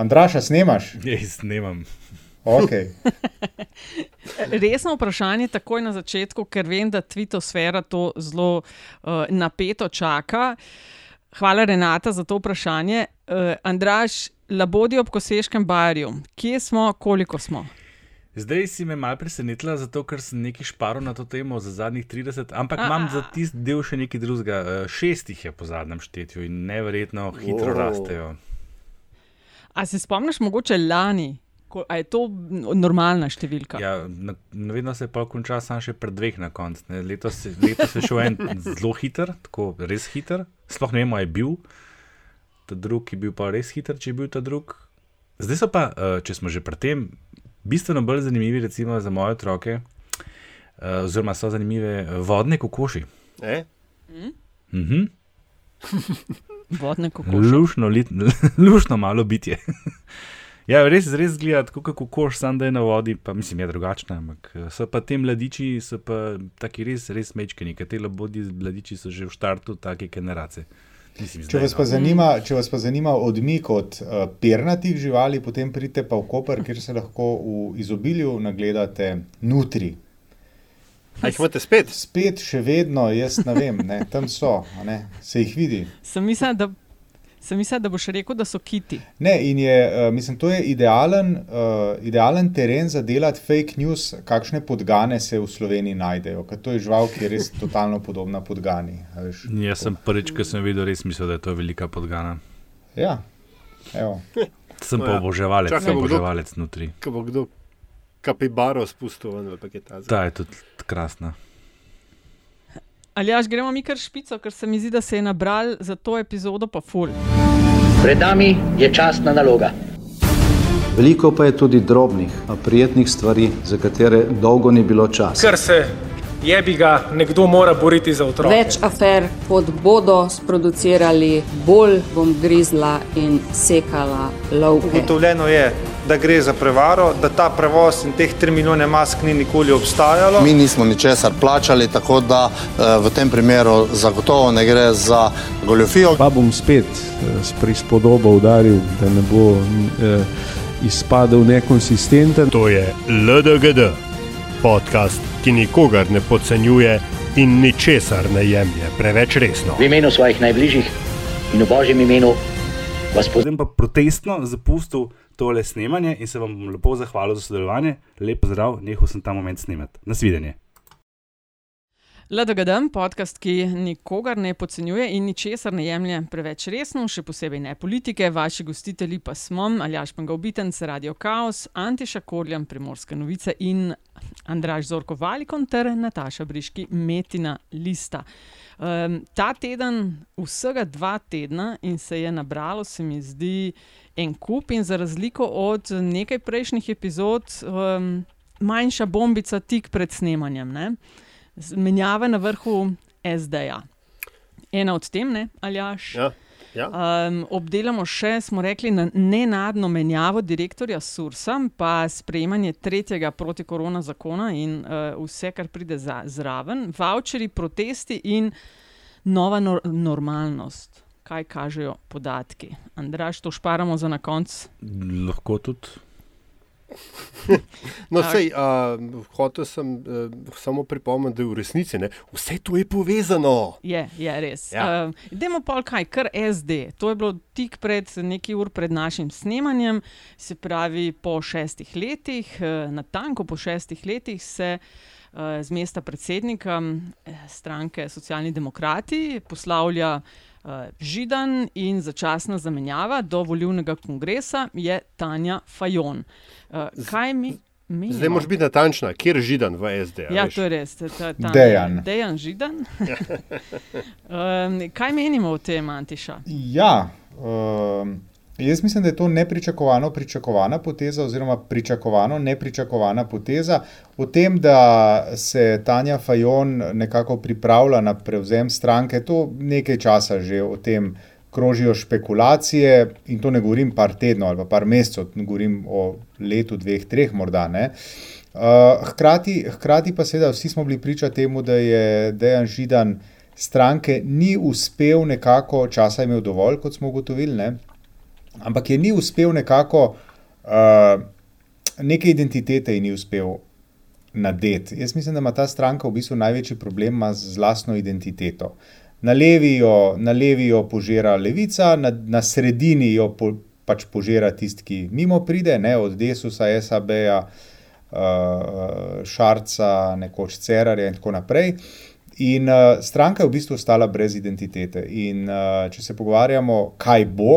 Andraša, snemaš? Jaz snemam. Okay. Resno vprašanje takoj na začetku, ker vem, da Twitter to zelo uh, napeto čaka. Hvala, Renata, za to vprašanje. Uh, Andraš, labodi ob koseškem barju, kje smo, koliko smo? Zdaj si me malo presenetila, zato ker sem nekaj šparil na to temo za zadnjih 30, ampak a, imam za tisti del še nekaj drugega. Uh, šestih je po zadnjem štetju in neverjetno hitro wow. rastejo. A se spomniš, mogoče lani, A je to normalna številka? Ja, na, vedno se je pa končal samo še pred dveh na koncu. Letos, letos je šel en zelo hiter, tako res hiter. Sploh ne vemo, je bil. Ta drugi je bil pa res hiter, če je bil ta drugi. Zdaj so pa, eh, če smo že pri tem, bistveno bolj zanimivi, recimo za moje otroke, eh, oziroma so zanimive eh, vodne kokoši. E? Mm? Mhm. Vodne kokoši. Lušno, lušno malo bitje. Ja, res, res zgleda kot koš, samo da je na vodi, pa mislim, je drugačna. Ampak eh, so pa ti mladiči, so pa taki res, res mečkeni, ker te labodi mladiči so že v štartu take generacije. Mislim, če, vas no. zanima, če vas pa zanima odmik od uh, pernatih živali, potem pridite pa v Koper, kjer se lahko v izobilju nagledate nutri. A jih imate spet? Spet, še vedno, jaz ne vem, ne, tam so, ne, se jih vidi. Sem mislil, da Sem mislil, da boš rekel, da so kiti. Ne, in je, uh, mislim, to je idealen, uh, idealen teren za delati fake news, kakšne podgane se v Sloveniji najdejo. Ker to je žival, ki je res totalno podobna podgani. Veš, Jaz sem prvič, ki sem videl, res mislil, da je to velika podgana. Ja, evo. Sem pa ja. oboževalec, sem oboževalec notri. Ko bo kdo kapibaro spustil, ali pa kaj takega. Ta je tudi krasna. Ali jaš gremo mi kar špico, ker se mi zdi, da se je nabral za to epizodo pa ful. Pred nami je časna naloga. Veliko pa je tudi drobnih, a prijetnih stvari, za katere dolgo ni bilo časa. Ker se je bi ga nekdo mora boriti za otroke. Več afer, kot bodo sproducirali, bolj bom grizla in sekala lovke. Ugotovljeno je, da gre za prevaro, da ta prevoz in teh 3 milijone mask ni nikoli obstajalo. Mi nismo ničesar plačali, tako da eh, v tem primeru zagotovo ne gre za goljofijo. Pa bom spet eh, s prispodobo udaril, da ne bo eh, izpadel nekonsistenten. To je LDGD, podcast, ki nikogar ne podcenjuje in ničesar ne jemlje preveč resno. V imenu svojih najbližjih in v božjem imenu. Potem pa protestno zapustil tole snemanje in se vam bom lepo zahvalil za sodelovanje. Lep pozdrav, nehal sem ta moment snemati. Nasvidenje. LDGDM, podcast, ki nikogar ne podcenjuje in ničesar ne jemlje preveč resno, še posebej ne politike. Vaši gostitelji pa smo Aljaš Pangovitenc, Radio Chaos, Antiša Korjan, Primorske novice in Andraž Zorko Valikon ter Nataša Briški, Metina Lista. Um, ta teden, vsega dva tedna, in se je nabralo, se mi zdi, en kup, in za razliko od nekaj prejšnjih epizod, um, manjša bombica tik pred snemanjem, ne? menjava na vrhu SD-ja. Ena od tem, ne, ali jaš. Ja. Ja. Um, obdelamo še, smo rekli, na nenadno menjavo direktorja Sursa, pa sprejemanje tretjega protikorona zakona in uh, vse, kar pride za, zraven, voucheri, protesti in nova nor normalnost kaj kažejo podatki. Andraš, to šparamo za na konec. Lahko tudi. No, sej, uh, hotel sem uh, samo pripomniti, da je v resnici ne? vse to je povezano. Je, je res. Ja. Uh, Demo pa kaj, kar SD. To je bilo tik pred nekaj ur pred našim snemanjem, se pravi po šestih letih, uh, na tanko po šestih letih se. Z mesta predsednika stranke Socialni demokrati poslavlja uh, uh, Židan in začasna zamenjava do volivnega kongresa je Tanja Fajon. Uh, kaj mi? Menimo? Zdaj moraš biti natančna, kje je židan v SD. Ja, to je res. Dejan. Dejan židan. um, kaj menimo o tem, Antiša? Ja, um, Jaz mislim, da je to nepričakovano pričakovana poteza, oziroma pričakovano nepričakovana poteza. O tem, da se Tanja Fajon nekako pripravlja na prevzem stranke, to nekaj časa že o tem krožijo špekulacije, in to ne govorim par tednov ali pa par mesecev, govorim o letu, dveh, treh, morda ne. Uh, hkrati, hkrati pa seveda vsi smo bili priča temu, da je Dejan Židan stranke ni uspel nekako, časa imel dovolj, kot smo ugotovili. Ne? Ampak je ni uspel nekako, uh, neke identitete ji ni uspel nadeti. Jaz mislim, da ima ta stranka v bistvu največji problem z lastno identiteto. Na levi jo, na levi jo požira levica, na, na sredini jo po, pač požira tisti, ki mimo pride, ne, od Desusa, SAB-ja, uh, Šarca, nekoč Cerarja in tako naprej. In uh, stranka je v bistvu ostala brez identitete. In uh, če se pogovarjamo, kaj bo,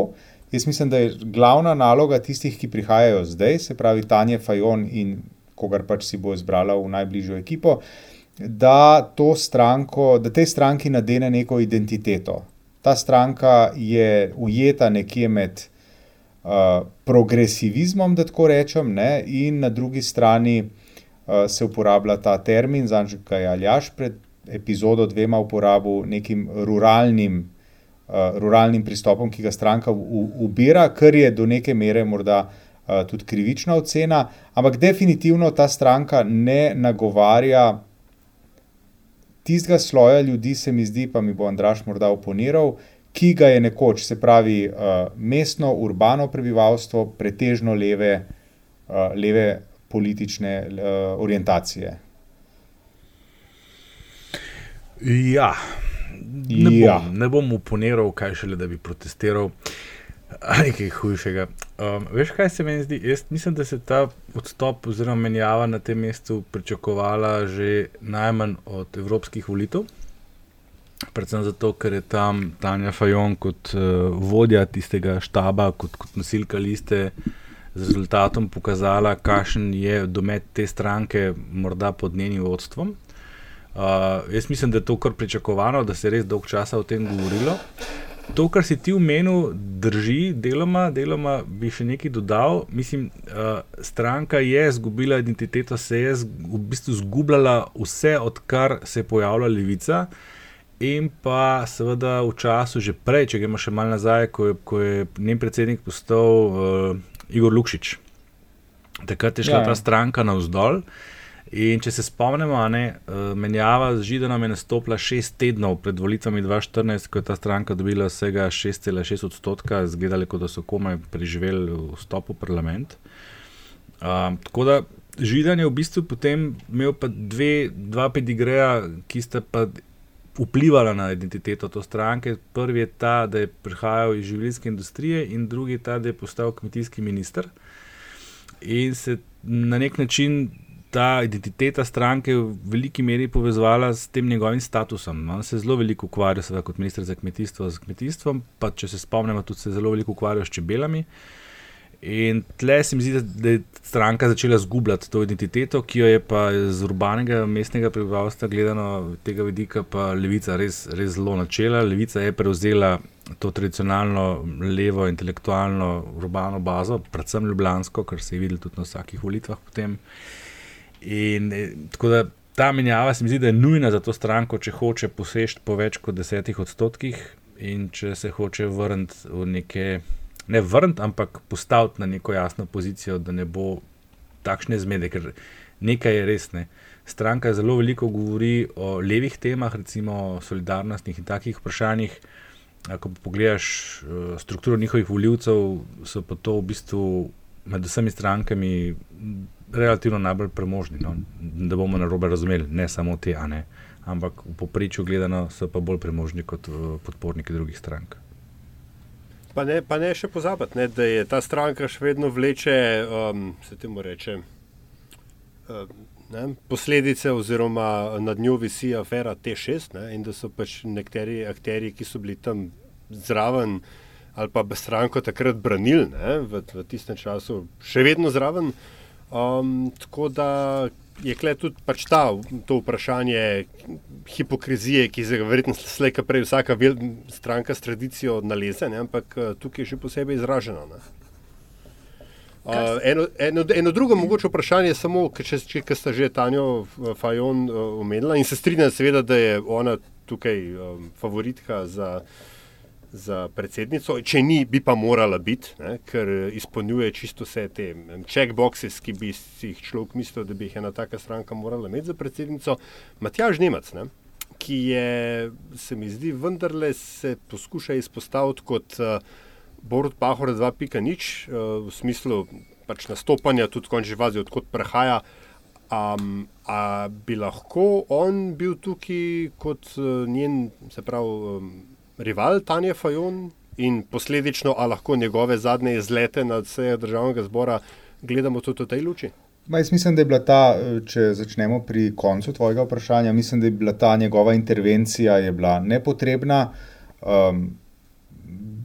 jaz mislim, da je glavna naloga tistih, ki prihajajo zdaj, se pravi Tanja Fajon in kogar pač si bo izbrala v najbližjo ekipo, da, stranko, da tej stranki nadene neko identiteto. Ta stranka je ujeta nekje med uh, progresivizmom, da tako rečem, ne, in na drugi strani uh, se uporablja ta termin, zanj ga je Aljaš pred epizodo dvema uporabil nekim ruralnim. Uh, ruralnim pristopom, ki ga stranka ubira, kar je do neke mere morda Eh, tudi krivična ocena, ampak definitivno ta stranka ne nagovarja tistega sloja ljudi, se mi zdi, pa mi bo Andraš morda oponiral, ki ga je nekoč, se pravi, uh, mestno, urbano prebivalstvo, pretežno leve, leve politične orientacije. Ja. Ne, ja. Bom, ne bom uponiral, kaj šele, da bi protestiral. Ali kaj hujšega. Um, veš, kaj se meni zdi? Jaz mislim, da se ta odstop oziroma menjava na tem mestu pričakovala že najmanj od evropskih volitev. Predvsem zato, ker je tam Tanja Fajon kot uh, vodja tistega štaba, kot, kot nosilka liste, z rezultatom pokazala, kakšen je domet te stranke, morda pod njenim vodstvom. Uh, jaz mislim, da je to kar pričakovano, da se je res dolgo časa o tem govorilo. To, kar si ti omenil, drži, deloma, deloma bi še nekaj dodal. Mislim, uh, stranka je izgubila identiteto, se je v bistvu izgubljala vse, odkar se je pojavila levica. In pa seveda v času že prej, če gremo še malo nazaj, ko je, ko je njen predsednik postal uh, Igor Lukšič. Takrat je šla ja. ta stranka navzdol. In če se spomnimo, ne, eh, menjava z Židanom je nastopila šest tednov pred volitvami 2014, ko je ta stranka dobila vsega 6,6 odstotka, zgledali, kot da so komaj preživeli vstop v parlament. Um, tako da Židan je v bistvu potem imel pa dve, dva pedigreja, ki sta pa vplivala na identiteto te stranke. Prvi je ta, da je prihajal iz živilske industrije, in drugi je ta, da je postal kmetijski minister. In se na nek način ta identiteta stranke v veliki meri povezala s tem njegovim statusom. On se zelo veliko ukvarja, seveda, kot ministr za kmetijstvo, z kmetijstvom, pa če se spomnimo, tudi se zelo veliko ukvarja s čebelami. In tle se mi zdi, da je stranka začela zgubljati to identiteto, ki jo je pa z urbanega mestnega prebivalstva gledano tega vidika, pa levica res, res zelo načela. Levica je prevzela to tradicionalno levo, intelektualno, urbano bazo, predvsem ljubljansko, kar se je videlo tudi na vsakih volitvah potem. In eh, tako da ta menjava se mi zdi, da je nujna za to stranko, če hoče poseči po več kot desetih odstotkih in če se hoče vrniti v neke, ne vrniti, ampak postaviti na neko jasno pozicijo, da ne bo takšne zmede, ker nekaj je res. Ne. Stranka zelo veliko govori o levih temah, recimo o solidarnostnih in takih vprašanjih. Ko pogledaš uh, strukturo njihovih voljivcev, so pa to v bistvu med vsemi strankami relativno najbolj premožni. No? Da bomo na robe razumeli, ne samo te, ne, ampak v poprečju gledano so pa bolj premožni kot uh, podporniki drugih strank. Pa ne, pa ne še pozabiti, ne, da je ta stranka še vedno vleče, um, se temu reče, um, ne, posledice, oziroma nad njo visi afera T6, ne, in da so pač nekateri akteri, ki so bili tam zraven ali pa stranko takrat branili v, v tistem času, še vedno zraven. Um, tako da je kle tudi pač ta, to vprašanje hipokrizije, ki se ga verjetno slejka prej vsaka stranka s tradicijo naleze, ne? ampak uh, tukaj je še posebej izraženo. Uh, eno, eno, eno drugo mogoče vprašanje je samo, če, če, če ste že Tanjo Fajon uh, omenila in se strinjam seveda, da je ona tukaj um, favoritka za za predsednico, če ni, bi pa morala biti, ne, ker izpolnjuje čisto vse te checkboxe, ki bi si jih človek mislil, da bi jih ena taka stranka morala imeti za predsednico. Matjaž Nemec, ne, ki je, se mi zdi, vendarle se poskuša izpostaviti kot uh, Borod Pahor 2.0 uh, v smislu pač nastopanja, tudi končni fazi, odkot prehaja. Um, a bi lahko on bil tukaj kot uh, njen, se pravi, um, rival Tanja Fajon in posledično, a lahko njegove zadnje izlete na seje državnega zbora gledamo tudi v tej luči? Ma, jaz mislim, da je bila ta, če začnemo pri koncu tvojega vprašanja, mislim, da je bila ta njegova intervencija nepotrebna. Um,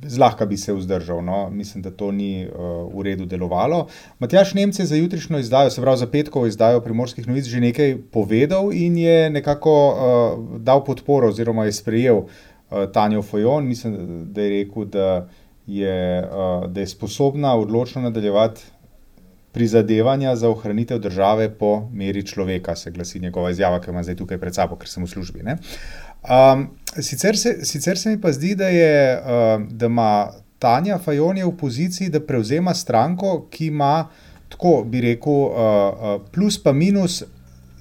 zlahka bi se vzdržal. No? Mislim, da to ni uh, v redu delovalo. Matjaš Nemce za jutrišnjo izdajo, se pravi za petkovo izdajo primorskih novic, že nekaj povedal in je nekako uh, dal podporo oziroma je sprejel uh, Tanjo Fojon. Mislim, da je rekel, da je, uh, da je sposobna odločno nadaljevati. Prizadevanja za ohranitev države po meri človeka, se glasi njegova izjava, ki ima zdaj tukaj pred sabo, ker sem v službi. Um, sicer, se, sicer se mi pa zdi, da, je, uh, da ima Tanja Fajon v poziciji, da prevzema stranko, ki ima, tako bi rekel, uh, plus pa minus.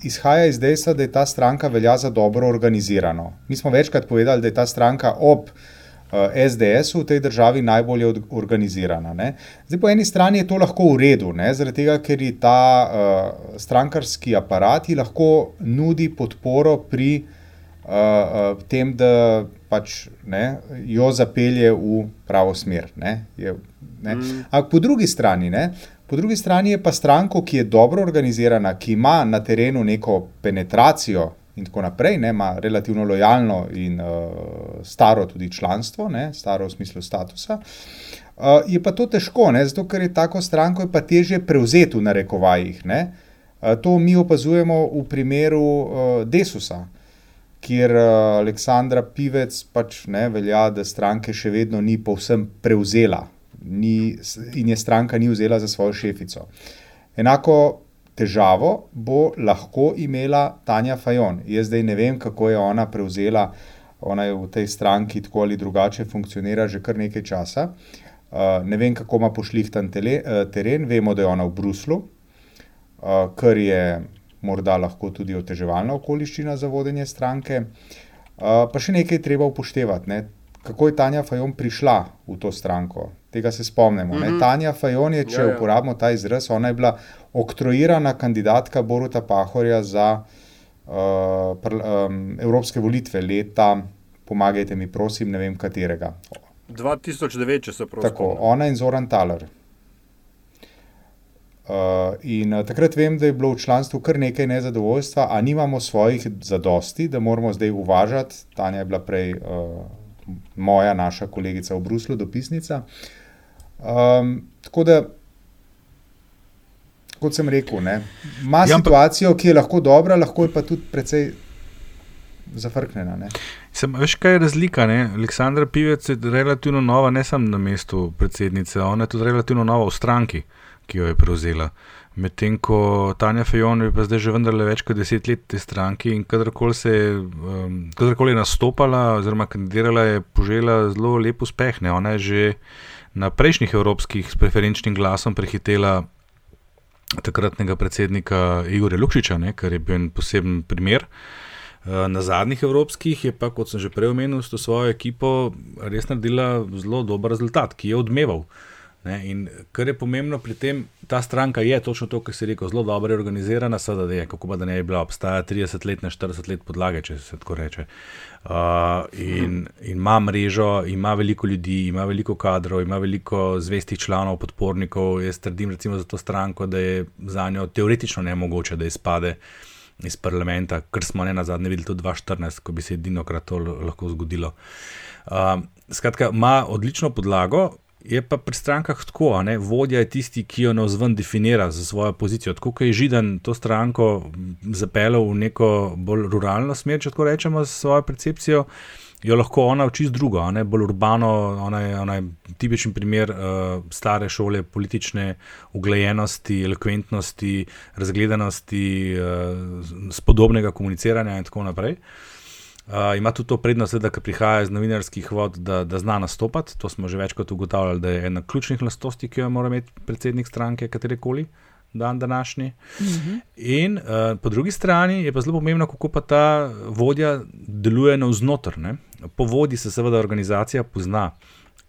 Izhaja iz dejstva, da je ta stranka velja za dobro organizirano. Mi smo večkrat povedali, da je ta stranka ob uh, SDS-u v tej državi najbolje organizirana. Ne? Zdaj, po eni strani je to lahko v redu, ne? zaradi tega, ker ji ta uh, strankarski aparat lahko nudi podporo pri uh, uh, tem, da pač, ne, jo zapelje v pravo smer. Ne, je, ne. Mm. Ampak po drugi strani. Ne, Po drugi strani je pa stranka, ki je dobro organizirana, ki ima na terenu neko penetracijo in tako naprej, ne, ima relativno lojalno in uh, staro tudi članstvo, ne, staro v smislu statusa. Uh, je pa to težko, ne, zato ker je tako stranko je pa težje prevzeti v narekovajih. Ne. Uh, to mi opazujemo v primeru uh, Desusa kjer uh, Aleksandra Pivec pač ne velja, da stranke še vedno ni povsem prevzela ni, in je stranka ni vzela za svojo šefico. Enako težavo bo lahko imela Tanja Fajon. Jaz zdaj ne vem, kako je ona prevzela, ona je v tej stranki tako ali drugače funkcionira že kar nekaj časa. Uh, ne vem, kako ima pošlihtan tele, uh, teren, vemo, da je ona v Bruslu, uh, kar je morda lahko tudi oteževalna okoliščina za vodenje stranke. Pa še nekaj treba upoštevati. Ne? Kako je Tanja Fajon prišla v to stranko? Tega se spomnimo. Mm -hmm. Tanja Fajon je, če ja, ja. uporabimo ta izraz, ona je bila oktroirana kandidatka Boruta Pahorja za uh, pr, um, evropske volitve leta, pomagajte mi, prosim, ne vem katerega. 2009, če se prav spomnim. Tako, ona in Zoran Taler. Uh, in uh, takrat vem, da je bilo v članstvu kar nekaj nezadovoljstva, a nimamo svojih zadosti, da moramo zdaj uvažati. Tanja je bila prej uh, moja, naša kolegica v Bruslu, dopisnica. Um, tako da, kot sem rekel, ne, ima ja, situacijo, ki je lahko dobra, lahko je pa tudi precej zafrknjena. Sem, veš, kaj je razlika? Ne? Aleksandra Pivec je relativno nova, ne samo na mestu predsednice, ona je tudi relativno nova v stranki ki jo je prevzela. Medtem ko Tanja Fejon je pa zdaj že vendarle več kot deset let v tej stranki in kadarkoli se um, kadarkoli je nastopala oziroma kandidirala, je požela zelo lep uspeh. Ne? Ona je že na prejšnjih evropskih s preferenčnim glasom prehitela takratnega predsednika Igorja Lukšiča, ne? kar je bil en poseben primer. Uh, na zadnjih evropskih je pa, kot sem že prej omenil, s to svojo ekipo res naredila zelo dober rezultat, ki je odmeval. Ne, in kar je pomembno pri tem, ta stranka je točno to, kar si rekel, zelo dobro organizirana, seveda, da je, kako pa da ne bi bila, obstaja 30 let, ne 40 let podlage, če se tako reče. Uh, in, in ima mrežo, ima veliko ljudi, ima veliko kadrov, ima veliko zvestih članov, podpornikov. Jaz trdim, recimo, za to stranko, da je za njo teoretično nemogoče, da izpade iz parlamenta, kar smo ne na zadnje videli tudi 2014, ko bi se edinokrat to lahko zgodilo. Uh, skratka, ima odlično podlago. Je pa pri strankah tako, da vodja je tisti, ki jo navzven definira za svojo pozicijo. Tako kot je Židan to stranko zapeljal v neko bolj ruralno smer, če tako rečemo, s svojo percepcijo, jo lahko ona uči z drugo, ne bolj urbano. Ona je, ona je tipičen primer uh, stare šole, politične uglajenosti, elokventnosti, razgledanosti, uh, spodobnega komuniciranja in tako naprej. Uh, Uh, ima tudi to prednost, da prihaja iz novinarskih vod, da, da zna nastopati. To smo že večkrat ugotavljali, da je ena ključnih lastnosti, ki jo mora imeti predsednik stranke, katerekoli dan današnji. Uh mhm. -huh. In uh, po drugi strani je pa zelo pomembno, kako pa ta vodja deluje navznoter. Po vodji se seveda organizacija pozna.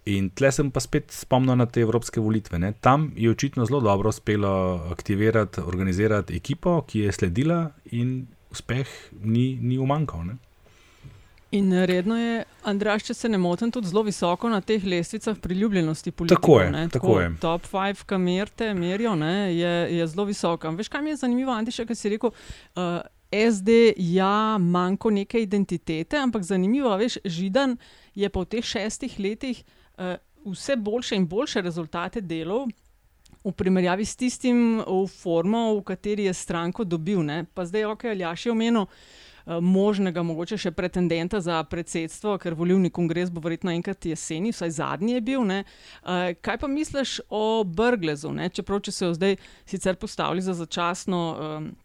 In tle sem pa spet spomnil na te evropske volitve. Ne. Tam je očitno zelo dobro uspelo aktivirati, organizirati ekipo, ki je sledila, in uspeh ni, ni umankal. Ne. In redno je, Andraš, če se ne motim, tudi zelo visoko na teh lestvicah priljubljenosti politikov. Tako je, tako je. Top 5, ki merite, merijo, ne, je, je zelo visoko. Veš, kaj mi je zanimivo, Antiša, kaj si rekel? Uh, SD, ja, manjko neke identitete, ampak zanimivo, veš, Židan je v teh šestih letih uh, vse boljše in boljše rezultate delov. V primerjavi s tistim v formo, v kateri je stranko dobil. Ne? Pa zdaj, ok, Aljaš je omenil, uh, možnega, mogoče še pretendenta za predsedstvo, ker volivni kongres bo verjetno enkrat jeseni, vsaj zadnji je bil. Uh, kaj pa misliš o Brglezu? Ne? Čeprav če se jo zdaj sicer postavili za začasno. Um,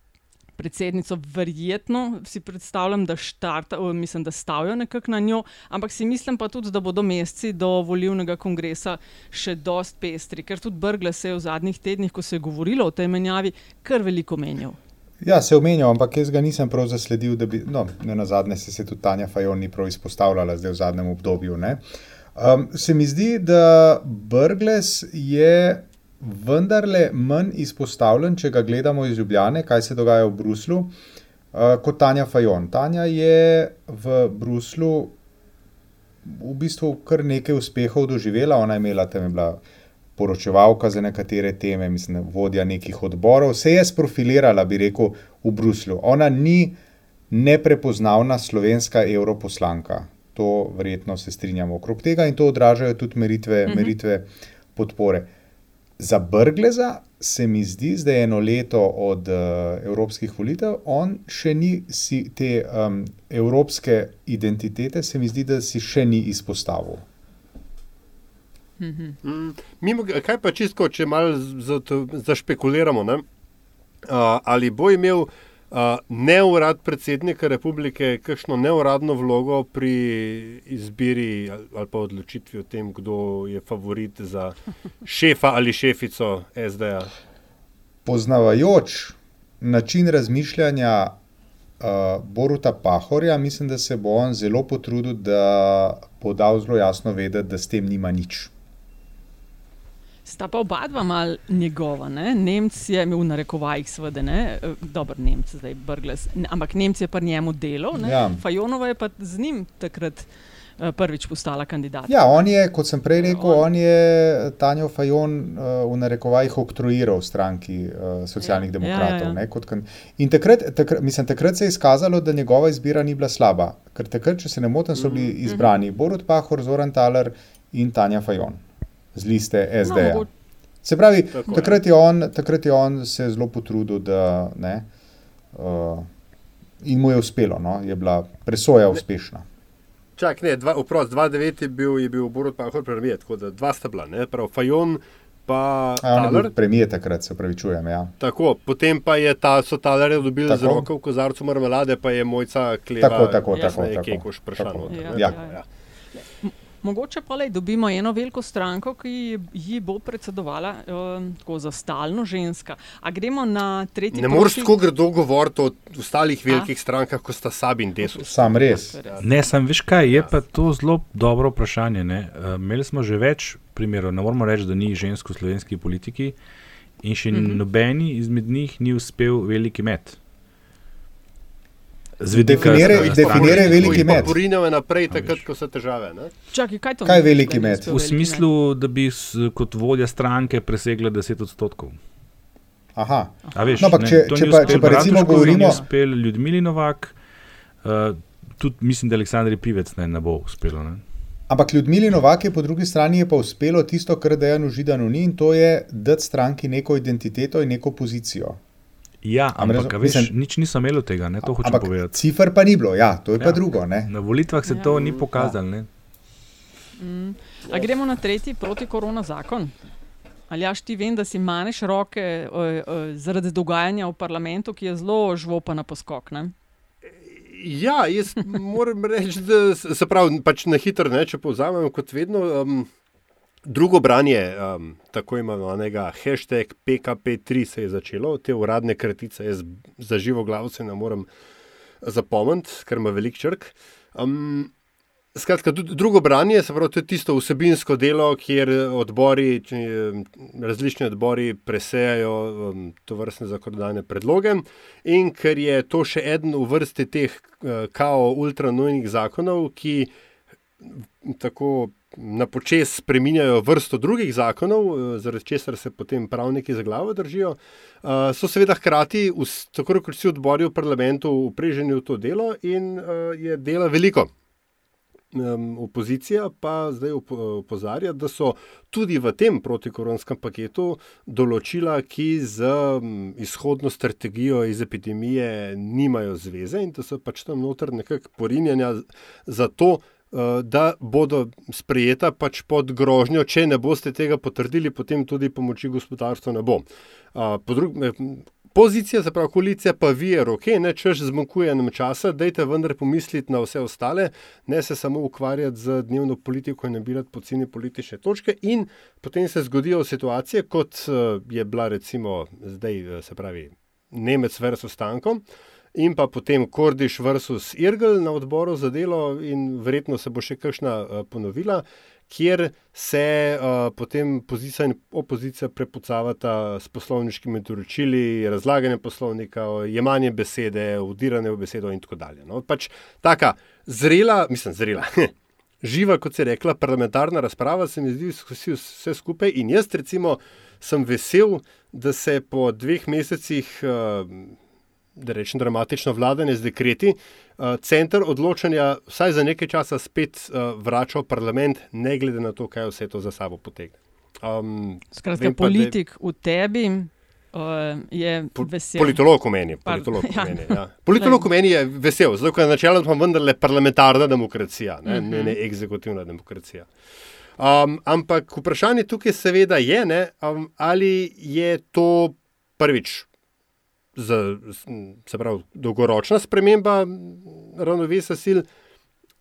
Predsednico, verjetno si predstavljam, da, štarta, mislim, da stavijo nekako na njo, ampak si mislim pa tudi, da bodo meseci do volivnega kongresa še dost pestri, ker tudi Brgles je v zadnjih tednih, ko se je govorilo o tej menjavi, kar veliko menjal. Ja, se omenjal, ampak jaz ga nisem prav zasledil, da bi, no, ne na zadnje se je tudi Tanja Fajon ni prav izpostavljala zdaj v zadnjem obdobju. Um, se mi zdi, da Brgles je vendarle manj izpostavljen, če ga gledamo iz Ljubljane, kaj se dogaja v Bruslu, uh, kot Tanja Fajon. Tanja je v Bruslu v bistvu kar nekaj uspehov doživela, ona je imela tam je bila poročevalka za nekatere teme, mislim, vodja nekih odborov, se je sprofilirala, bi rekel, v Bruslju. Ona ni neprepoznavna slovenska europoslanka. To verjetno se strinjamo okrog tega in to odražajo tudi meritve, Mhm. meritve podpore. Za Brgleza se mi zdi, da je eno leto od uh, evropskih volitev, on še ni si te um, evropske identitete, se mi zdi, da si še ni izpostavil. Mm, mimo, kaj pa čisto, če malo zašpekuliramo, ne? uh, ali bo imel uh, neurad predsednika republike kakšno neuradno vlogo pri izbiri ali, ali pa odločitvi o tem, kdo je favorit za šefa ali šefico SD-ja? Poznavajoč način razmišljanja uh, Boruta Pahorja, mislim, da se bo on zelo potrudil, da bo dal zelo jasno vedeti, da s tem nima nič. Sta pa oba dva mal njegova, ne? Nemc je imel v narekovajih, seveda, ne, Eh, dobro, Nemc zdaj Brgles, ampak Nemc je pa njemu delal? Ja. Fajonova je pa z njim takrat eh, prvič postala kandidat. Ja, on je, kot sem prej rekel, on je Tanjo Fajon uh, v narekovajih oktroiral stranki uh, socialnih Ja, demokratov. ja, ja. ne, kan- In takrat, takrat, mislim, takrat se je izkazalo, da njegova izbira ni bila slaba. Ker takrat, če se ne motim, so bili Mhm. izbrani Borut Pahor, Zoran Taler in Tanja Fajon z liste SD. -ja. Se pravi, Tako takrat je, on, takrat je on se zelo potrudil, da ne. Uh, in mu je uspelo, no? je bila presoja uspešna. Čak, ne, dva, oprost, 2-9 je bil, je bil Borut Pahor premijer, tako da dva sta bila, ne, prav Fajon pa Taler. bil premijer takrat, se pravi, čujem. Ja. Tako, potem pa je ta so talerje dobili z Tako. roko v kozarcu marmelade, pa je mojca kleva. Tako, tako, jasno tako, je tako. Kekoš prišla Tako. noter, Ja, ne. Ja. ja. Mogoče pa le dobimo eno veliko stranko, ki ji bo predsedovala um, tako za stalno ženska. A gremo na tretji Ne moreš prosti- tako grdo govoriti o ostalih velikih strankah, kot sta Sabi in Desus. Sam res. Ne, sem veš kaj, je pa to zelo dobro vprašanje. ne. Uh, imeli smo že več primerov, ne moramo reči, da ni žensk v slovenski politiki in še mm. -hmm. nobeni izmed njih ni uspel veliki met. Definiraj- stranke. definiraj veliki met. Porinjava naprej, takrat, ko so težave. Ne? Čakaj, kaj to Kaj je veliki met? V smislu, da bi s, kot vodja stranke presegla 10 odstotkov. Aha. A veš, No, ampak ne, če- to če pa- če pa recimo govorimo- uspel Ljudmili Novak, uh, tudi mislim, da Aleksandri Pivec ne, ne bo uspelo. Ne? Ampak Ljudmili Novak je po drugi strani je pa uspelo tisto, kar Dejanu Židanu ni, in to je dati stranki neko identiteto in neko pozicijo. Ja, ampak razum- a veš, mislim- nič niso imeli od tega, ne, to hočem Ampak povedati. cifr pa ni bilo, ja, to je pa Ja. drugo. Ne? Na volitvah se Ja. to ni pokazalo. ne. Mm. A gremo na tretji protikorona zakon. Ali jaš ti vem, da si manjš roke uh, uh, zaradi dogajanja v parlamentu, ki je zelo žvopa na poskok. Ne? Ja, jaz moram reči, da se pravi, pač na hitro, ne, če povzamem, kot vedno. Um, drugo branje um, tako imenovanega hashtag PKP3 se je začelo, te uradne kratice, jaz za živo glavo se ne morem zapomniti, ker ima velik črk. Um, Skratka, drugo branje je tisto vsebinsko delo, kjer odbori, različni odbori presejajo um, to vrstne zakonodajne predloge. In ker je to še eden v vrsti teh uh, kao ultranujnih zakonov, ki tako na počes spreminjajo vrsto drugih zakonov, uh, zaradi česar se potem pravniki za glavo držijo, uh, so seveda hkrati, tako kot vsi odbori v parlamentu, upreženi v to delo in je dela veliko opozicija pa zdaj opozarja, da so tudi v tem protikoronskem paketu določila, ki z izhodno strategijo iz epidemije nimajo zveze in da so pač tam noter nekako porinjanja za to. Da bodo sprejeta pač pod grožnjo, če ne boste tega potrdili, potem tudi pomoči gospodarstvu ne bo. Po drugi Pozicija, se pravi koalicija, pa vije roke, ne češ zmanjkuje nam časa, dajte vendar pomisliti na vse ostale, ne se samo ukvarjati z dnevno politiko in nabirati poceni politične točke. In potem se zgodijo situacije, kot eh, je bila recimo zdaj, eh, se pravi, Nemec versus Stanko. In pa potem Kordiš versus Irgl na odboru za delo, in verjetno se bo še kakšna uh, ponovila kjer se uh, potem pozicija in opozicija prepucavata s poslovniškimi določili, razlaganje poslovnika, jemanje besede, udiranje v besedo in tako dalje. No, pač taka zrela, mislim, zrela. Živa, kot se je rekla, parlamentarna razprava, se mi zdi, vsi vse skupaj. In jaz, recimo, sem vesel, da se po dveh mesecih, da rečem, dramatično vladanje z dekreti, uh, center odločanja vsaj za nekaj časa spet uh, vrača v parlament, ne glede na to, kaj vse to za sabo potegne. Um, Skratka, vem, politik v tebi. Uh, je vesel. Politolog v meni. Politolog, ja. meni, ja. politolog v meni je vesel, zato ker načeloma smo vendarle parlamentarna demokracija, ne, uh -huh. ne, ne mhm. eksekutivna demokracija. Um, ampak vprašanje tukaj seveda je, ne, um, ali je to prvič za, se pravi, dolgoročna sprememba ravnovesja sil,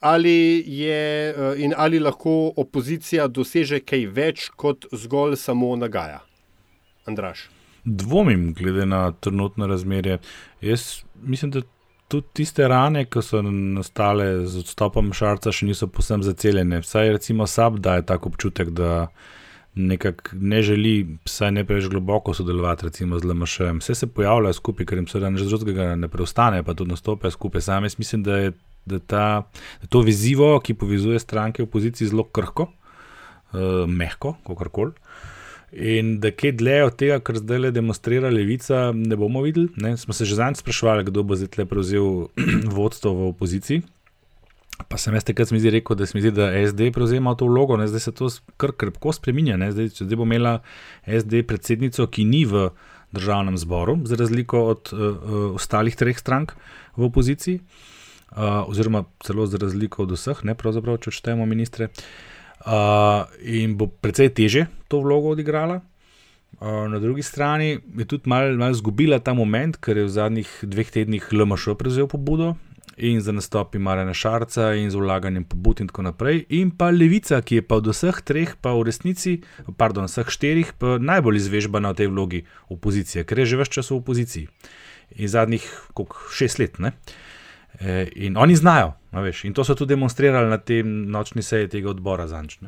ali, je, eh, in ali lahko opozicija doseže kaj več kot zgolj samo nagaja. Andraš. Dvomim, glede na trenutno razmerje. Jaz mislim, da tudi tiste rane, ki so nastale z odstopom šarca, še niso posebno zaceljene. Vsaj recimo Sab daje tako občutek, da nekako ne želi, vsaj ne preveč globoko sodelovati, recimo z LMŠ. Vse se pojavlja skupaj, ker jim se dan že drugega ne preostane, pa tudi nastope skupaj. Sam jaz mislim, da je da ta, da to vezivo, ki povezuje stranke v opoziciji, zelo krhko, uh, mehko, kako koli. In da kaj dlje od tega, kar zdaj le demonstrira levica, ne bomo videli. Ne? Smo se že zadnjič sprašvali, kdo bo zdaj prevzel vodstvo v opoziciji. Pa sem jaz takrat rekel, da se mi zdi, da SD prevzema to vlogo, ne? zdaj se to kar krpko spremenja. Zdaj, zdaj bo imela SD predsednico, ki ni v državnem zboru, za razliko od uh, uh, ostalih treh strank v opoziciji, uh, oziroma celo za razliko od vseh, ne pravzaprav, če štejemo ministre. Uh, in bo precej teže to vlogo odigrala. Uh, na drugi strani je tudi malo mal izgubila ta moment, ker je v zadnjih dveh tednih LMŠ prevzel pobudo in za nastopi Marina Šarca in z vlaganjem pobud in tako naprej. In pa Levica, ki je pa od vseh treh, pa v resnici, pardon, vseh štirih, najbolj izvežbana v tej vlogi opozicije, ker je že več časa v opoziciji in zadnjih koliko, šest let. Ne? E, in oni znajo, veš, in to so tudi demonstrirali na tem nočni seji tega odbora za nič.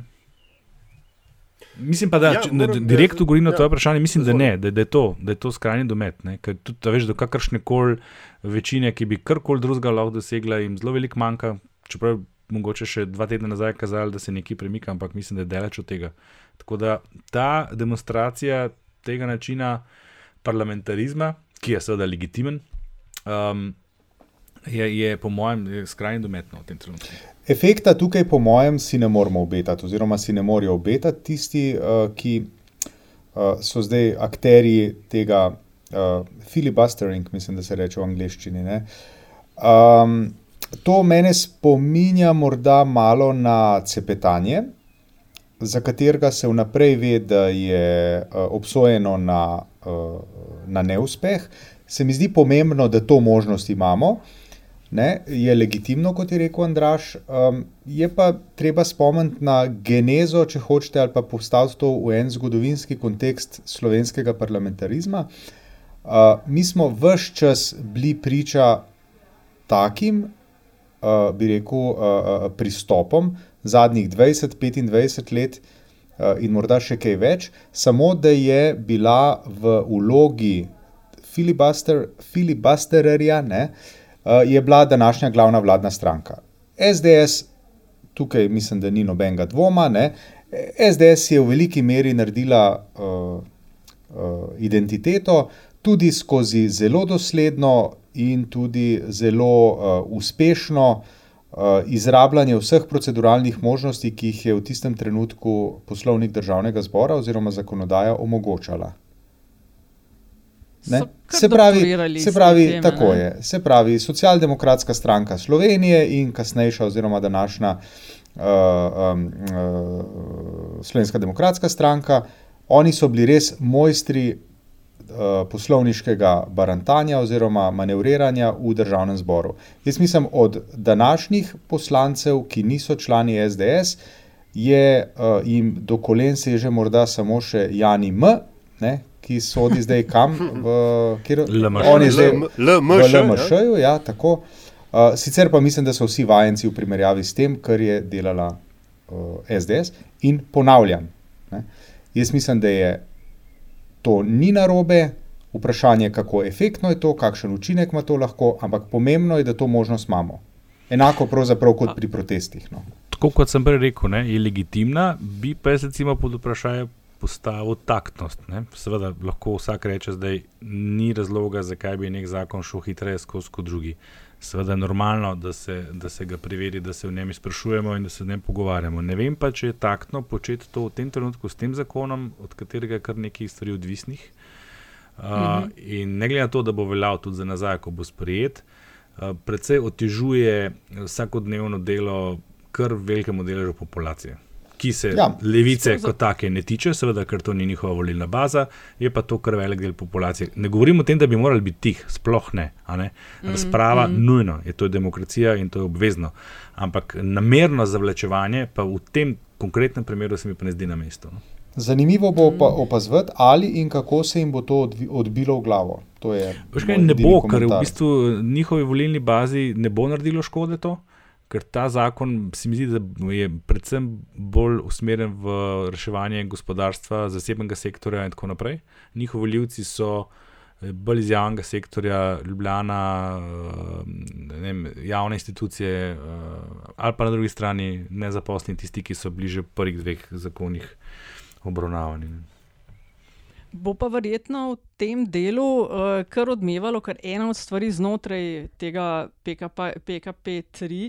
Mislim pa, da ja, direktno govorim na ja, to vprašanje, mislim, da ne, da, da, je to, da je to skrajni domet. Ne? Ker tudi, da veš, do kakršne koli večine, ki bi karkoli drugega lahko dosegla, jim zelo veliko manjka. Čeprav mogoče še dva tedna nazaj kazali, da se nekaj premika, ampak mislim, da je daleč od tega. Tako da ta demonstracija tega načina parlamentarizma, ki je seveda legitimen, um, je, je po mojem skrajni dometno v tem trenutku. Efekta tukaj, po mojem, si ne moramo obetati, oziroma si ne morajo obetati tisti, uh, ki uh, so zdaj akteri tega uh, filibustering, mislim, da se reče v angleščini. Um, to mene spominja morda malo na cepetanje, za katerega se vnaprej ve, da je uh, obsojeno na, uh, na neuspeh. Se mi zdi pomembno, da to možnost imamo ne, je legitimno, kot je rekel Andraš. Um, je pa treba spomniti na genezo, če hočete, ali pa postaviti to v en zgodovinski kontekst slovenskega parlamentarizma. Uh, mi smo vse čas bili priča takim uh, bi rekel, uh, pristopom zadnjih 20-25 let uh, in morda še kaj več, samo da je bila v ulogi filibuster, filibustererja, uh, je bila današnja glavna vladna stranka. SDS, tukaj mislim, da ni nobenega dvoma, ne, SDS je v veliki meri naredila uh, uh, identiteto tudi skozi zelo dosledno in tudi zelo uh, uspešno uh, izrabljanje vseh proceduralnih možnosti, ki jih je v tistem trenutku poslovnik državnega zbora oziroma zakonodaja omogočala. Se pravi, se pravi teme, tako ne? je. Se pravi, socialdemokratska stranka Slovenije in kasnejša, oziroma današnja uh, um, uh, Slovenska demokratska stranka, oni so bili res mojstri uh, poslovniškega barantanja oziroma manevriranja v državnem zboru. Jaz mislim, od današnjih poslancev, ki niso člani SDS, je uh, jim do kolen seže morda samo še Jani M. Ne, ki sodi zdaj kam, v LMŠ-ju. Ja, tako. Uh, sicer pa mislim, da so vsi vajenci v primerjavi s tem, kar je delala uh, SDS. In ponavljam, ne, jaz mislim, da je to ni narobe, vprašanje, kako efektno je to, kakšen učinek ima to lahko, ampak pomembno je, da to možnost imamo. Enako pravzaprav kot pri protestih. No. Tako kot sem prej rekel, ne, je legitimna, bi pa jaz recimo pod vprašanje postavil taktnost. Ne? Seveda lahko vsak reče, da ni razloga, zakaj bi nek zakon šel hitreje skozi kot drugi. Seveda je normalno, da se, da se ga preveri, da se v njem sprašujemo in da se v njem pogovarjamo. Ne vem pa, če je taktno početi to v tem trenutku s tem zakonom, od katerega je kar nekaj stvari odvisnih. Uh, mm -hmm. In ne glede na to, da bo veljal tudi za nazaj, ko bo sprejet, uh, predvsej otežuje vsakodnevno delo kar velikemu deležu populacije ki se ja, levice kot take ne tiče, seveda, ker to ni njihova volilna baza, je pa to kar velik del populacije. Ne govorim o tem, da bi morali biti tih, sploh ne. ne? Mhm, Razprava, mm, mm. nujno, je to je demokracija in to je obvezno. Ampak namerno zavlačevanje, pa v tem konkretnem primeru, se mi pa ne zdi na mestu. No? Zanimivo bo pa mhm. opazovati, ali in kako se jim bo to odbilo v glavo. Kaj, ne bo, ker v bistvu njihovi volilni bazi ne bo naredilo škode to ker ta zakon se mi zdi, da je predvsem bolj usmerjen v reševanje gospodarstva, zasebnega sektorja in tako naprej. Njihovi voljivci so eh, bolj iz javnega sektorja, Ljubljana, eh, vem, javne institucije, eh, ali pa na drugi strani nezaposleni, tisti, ki so bliže prvih dveh zakonih obravnavani. Bo pa verjetno v tem delu uh, kar odmevalo, ker ena od stvari znotraj tega PKP-3,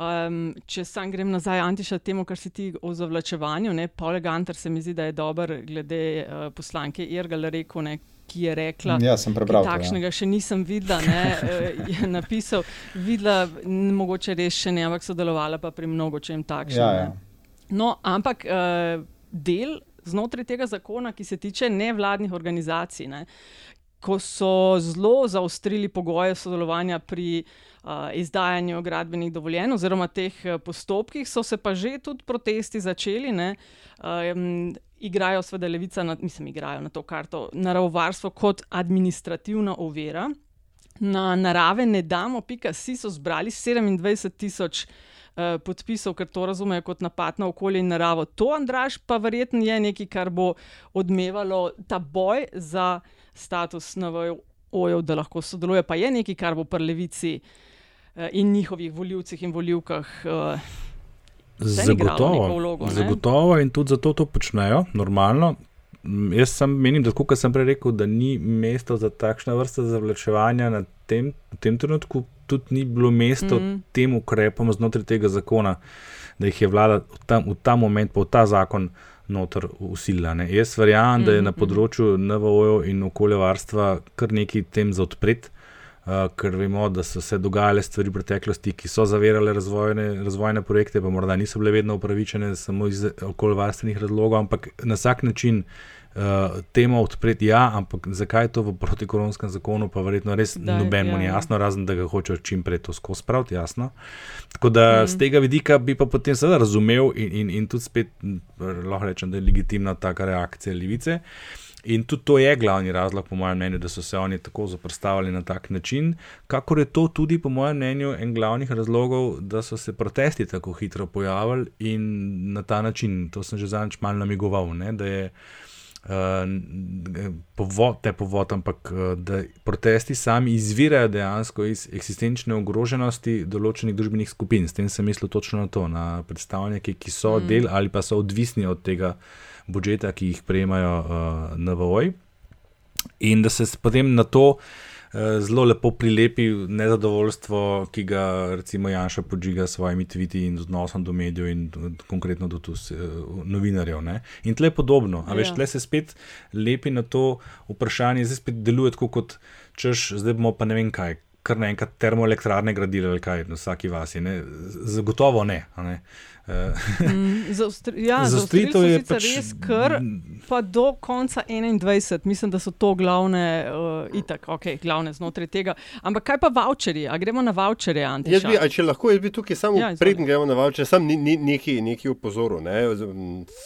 um, če sam grem nazaj, Antiša, temu, kar si ti o zavlačevanju, ne, Paul Gantar se mi zdi, da je dober glede uh, poslanke Irgal rekel, ne, ki je rekla, ja, sem prebral. Ja. Takšnega še nisem videla, ne, uh, je napisal, videla, mogoče res še ne, ampak sodelovala pa pri mnogo čem takšnem. Ja, ja. No, ampak uh, del znotraj tega zakona, ki se tiče nevladnih organizacij, ne, ko so zelo zaostrili pogoje sodelovanja pri uh, izdajanju gradbenih dovoljenj oziroma teh postopkih, so se pa že tudi protesti začeli. Ne, um, igrajo seveda levica, na, mislim, igrajo na to karto naravovarstvo kot administrativna ovira. Na narave ne damo, pika si so zbrali 27 tisoč. Eh, podpisov, ker to razumejo kot napad na okolje in naravo. To, Andraš, pa verjetno je nekaj, kar bo odmevalo ta boj za status NVO-jev, da lahko sodeluje, pa je nekaj, kar bo pri levici uh, in njihovih voljivcih in voljivkah. Uh, Zagotovo, vlogo, zagotovo in tudi zato to počnejo, normalno. Jaz sem menim, da, kot sem prej rekel, da ni mesto za takšne vrste zavlačevanja na tem, tem trenutku, tudi ni bilo mesto mm -hmm. tem ukrepom znotraj tega zakona, da jih je vlada v ta, v ta moment, pa v ta zakon, noter usilila. Jaz verjamem, mm -hmm. da je na mhm. področju NVO in okoljevarstva kar nekaj tem za odprt. Uh, ker vemo, da so se dogajale stvari v preteklosti, ki so zavirale razvojne, razvojne projekte, pa morda niso bile vedno upravičene samo iz okoljevarstvenih razlogov, ampak na vsak način uh, uh, temo odpreti, ja, ampak zakaj je to v protikoronskem zakonu, pa verjetno res nobenemu ni ja. jasno, razen da ga hočejo čim prej to skozi spraviti, jasno. Tako da mm. z tega vidika bi pa potem seveda razumel in, in, in tudi spet lahko rečem, da je legitimna taka reakcija levice. In tudi to je glavni razlog, po mojem mnenju, da so se oni tako zoprstavili na tak način, kakor je to tudi, po mojem mnenju, en glavnih razlogov, da so se protesti tako hitro pojavili in na ta način, to sem že zadnjič malo namigoval, ne, da je uh, povod, te povod, ampak uh, da protesti sami izvirajo dejansko iz eksistenčne ogroženosti določenih družbenih skupin. S tem sem mislil točno na to, na predstavnike, ki so mm. del ali pa so odvisni od tega budžeta, ki jih prejemajo uh, NVO. In da se potem na to uh, zelo lepo prilepi nezadovoljstvo, ki ga recimo Janša podžiga s svojimi tviti in odnosom do medijev in konkretno do tu, uh, novinarjev. Ne? In tle je podobno. A veš, ja. tle se spet lepi na to vprašanje, zdaj spet deluje tako kot češ, zdaj bomo pa ne vem kaj. Kar naenkrat termoelektrarne gradili, ali kaj, na vsaki vasi. Ne? Zagotovo ne. ne? Uh, Mm, ja, za ustrojitev je pač... res kar, pa do konca 21, mislim, da so to glavne, uh, itak, okay, glavne znotraj tega. Ampak kaj pa voucheri? A gremo na vouchere, Antiš? Če lahko, jaz bi tukaj samo ja, prednji gremo na vouchere, sam ni, ni, neki, neki upozoril, ne,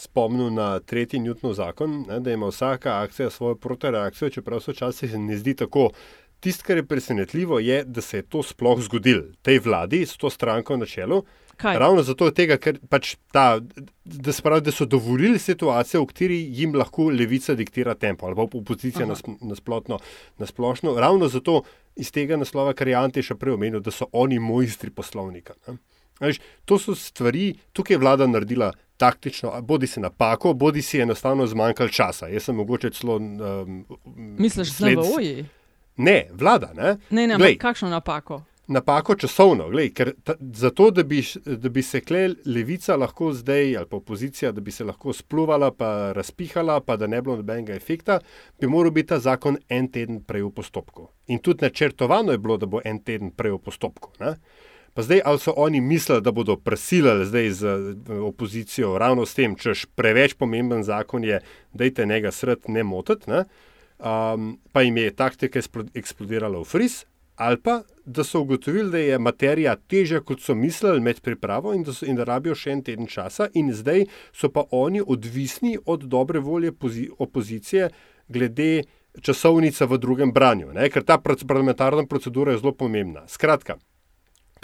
spomnil na tretji Newtonov zakon, ne, da ima vsaka akcija svojo protireakcijo, čeprav se včasih ne zdi tako. Tisto, kar je presenetljivo, je, da se je to sploh zgodilo tej vladi, s to stranko na čelu. Kaj? Ravno zato, tega, ker pač ta, da, spravi, da so dovolili situacijo, v kateri jim lahko levica diktira tempo ali pa opozicija nasplošno. Na Ravno zato iz tega naslova, kar je Ante še prej omenil, da so oni mojstri poslovnika. Veš, to so stvari, tukaj je vlada naredila taktično, bodi se napako, bodi si enostavno zmanjkalo časa. Jaz sem mogoče celo. Um, Misliš, da je to oji? Ne, vlada. Ne, ne, ne ampak kakšno napako? napako časovno. Glej, ker ta, zato, da bi, da bi se kle levica lahko zdaj, ali pa opozicija, da bi se lahko spluvala, pa razpihala, pa da ne bi bilo nobenega efekta, bi moral biti ta zakon en teden prej v postopku. In tudi načrtovano je bilo, da bo en teden prej v postopku. Ne? Pa zdaj, ali so oni mislili, da bodo prisilili zdaj z opozicijo ravno s tem, češ preveč pomemben zakon je, da je tega sred ne motiti? Um, pa jim je taktika eksplodirala v fris, ali pa da so ugotovili, da je materija težja, kot so mislili med pripravo in da, so, in da rabijo še en teden časa, in zdaj so pa oni odvisni od dobre volje opozicije glede časovnice v drugem branju, ne? ker ta parlamentarna procedura je zelo pomembna. Skratka.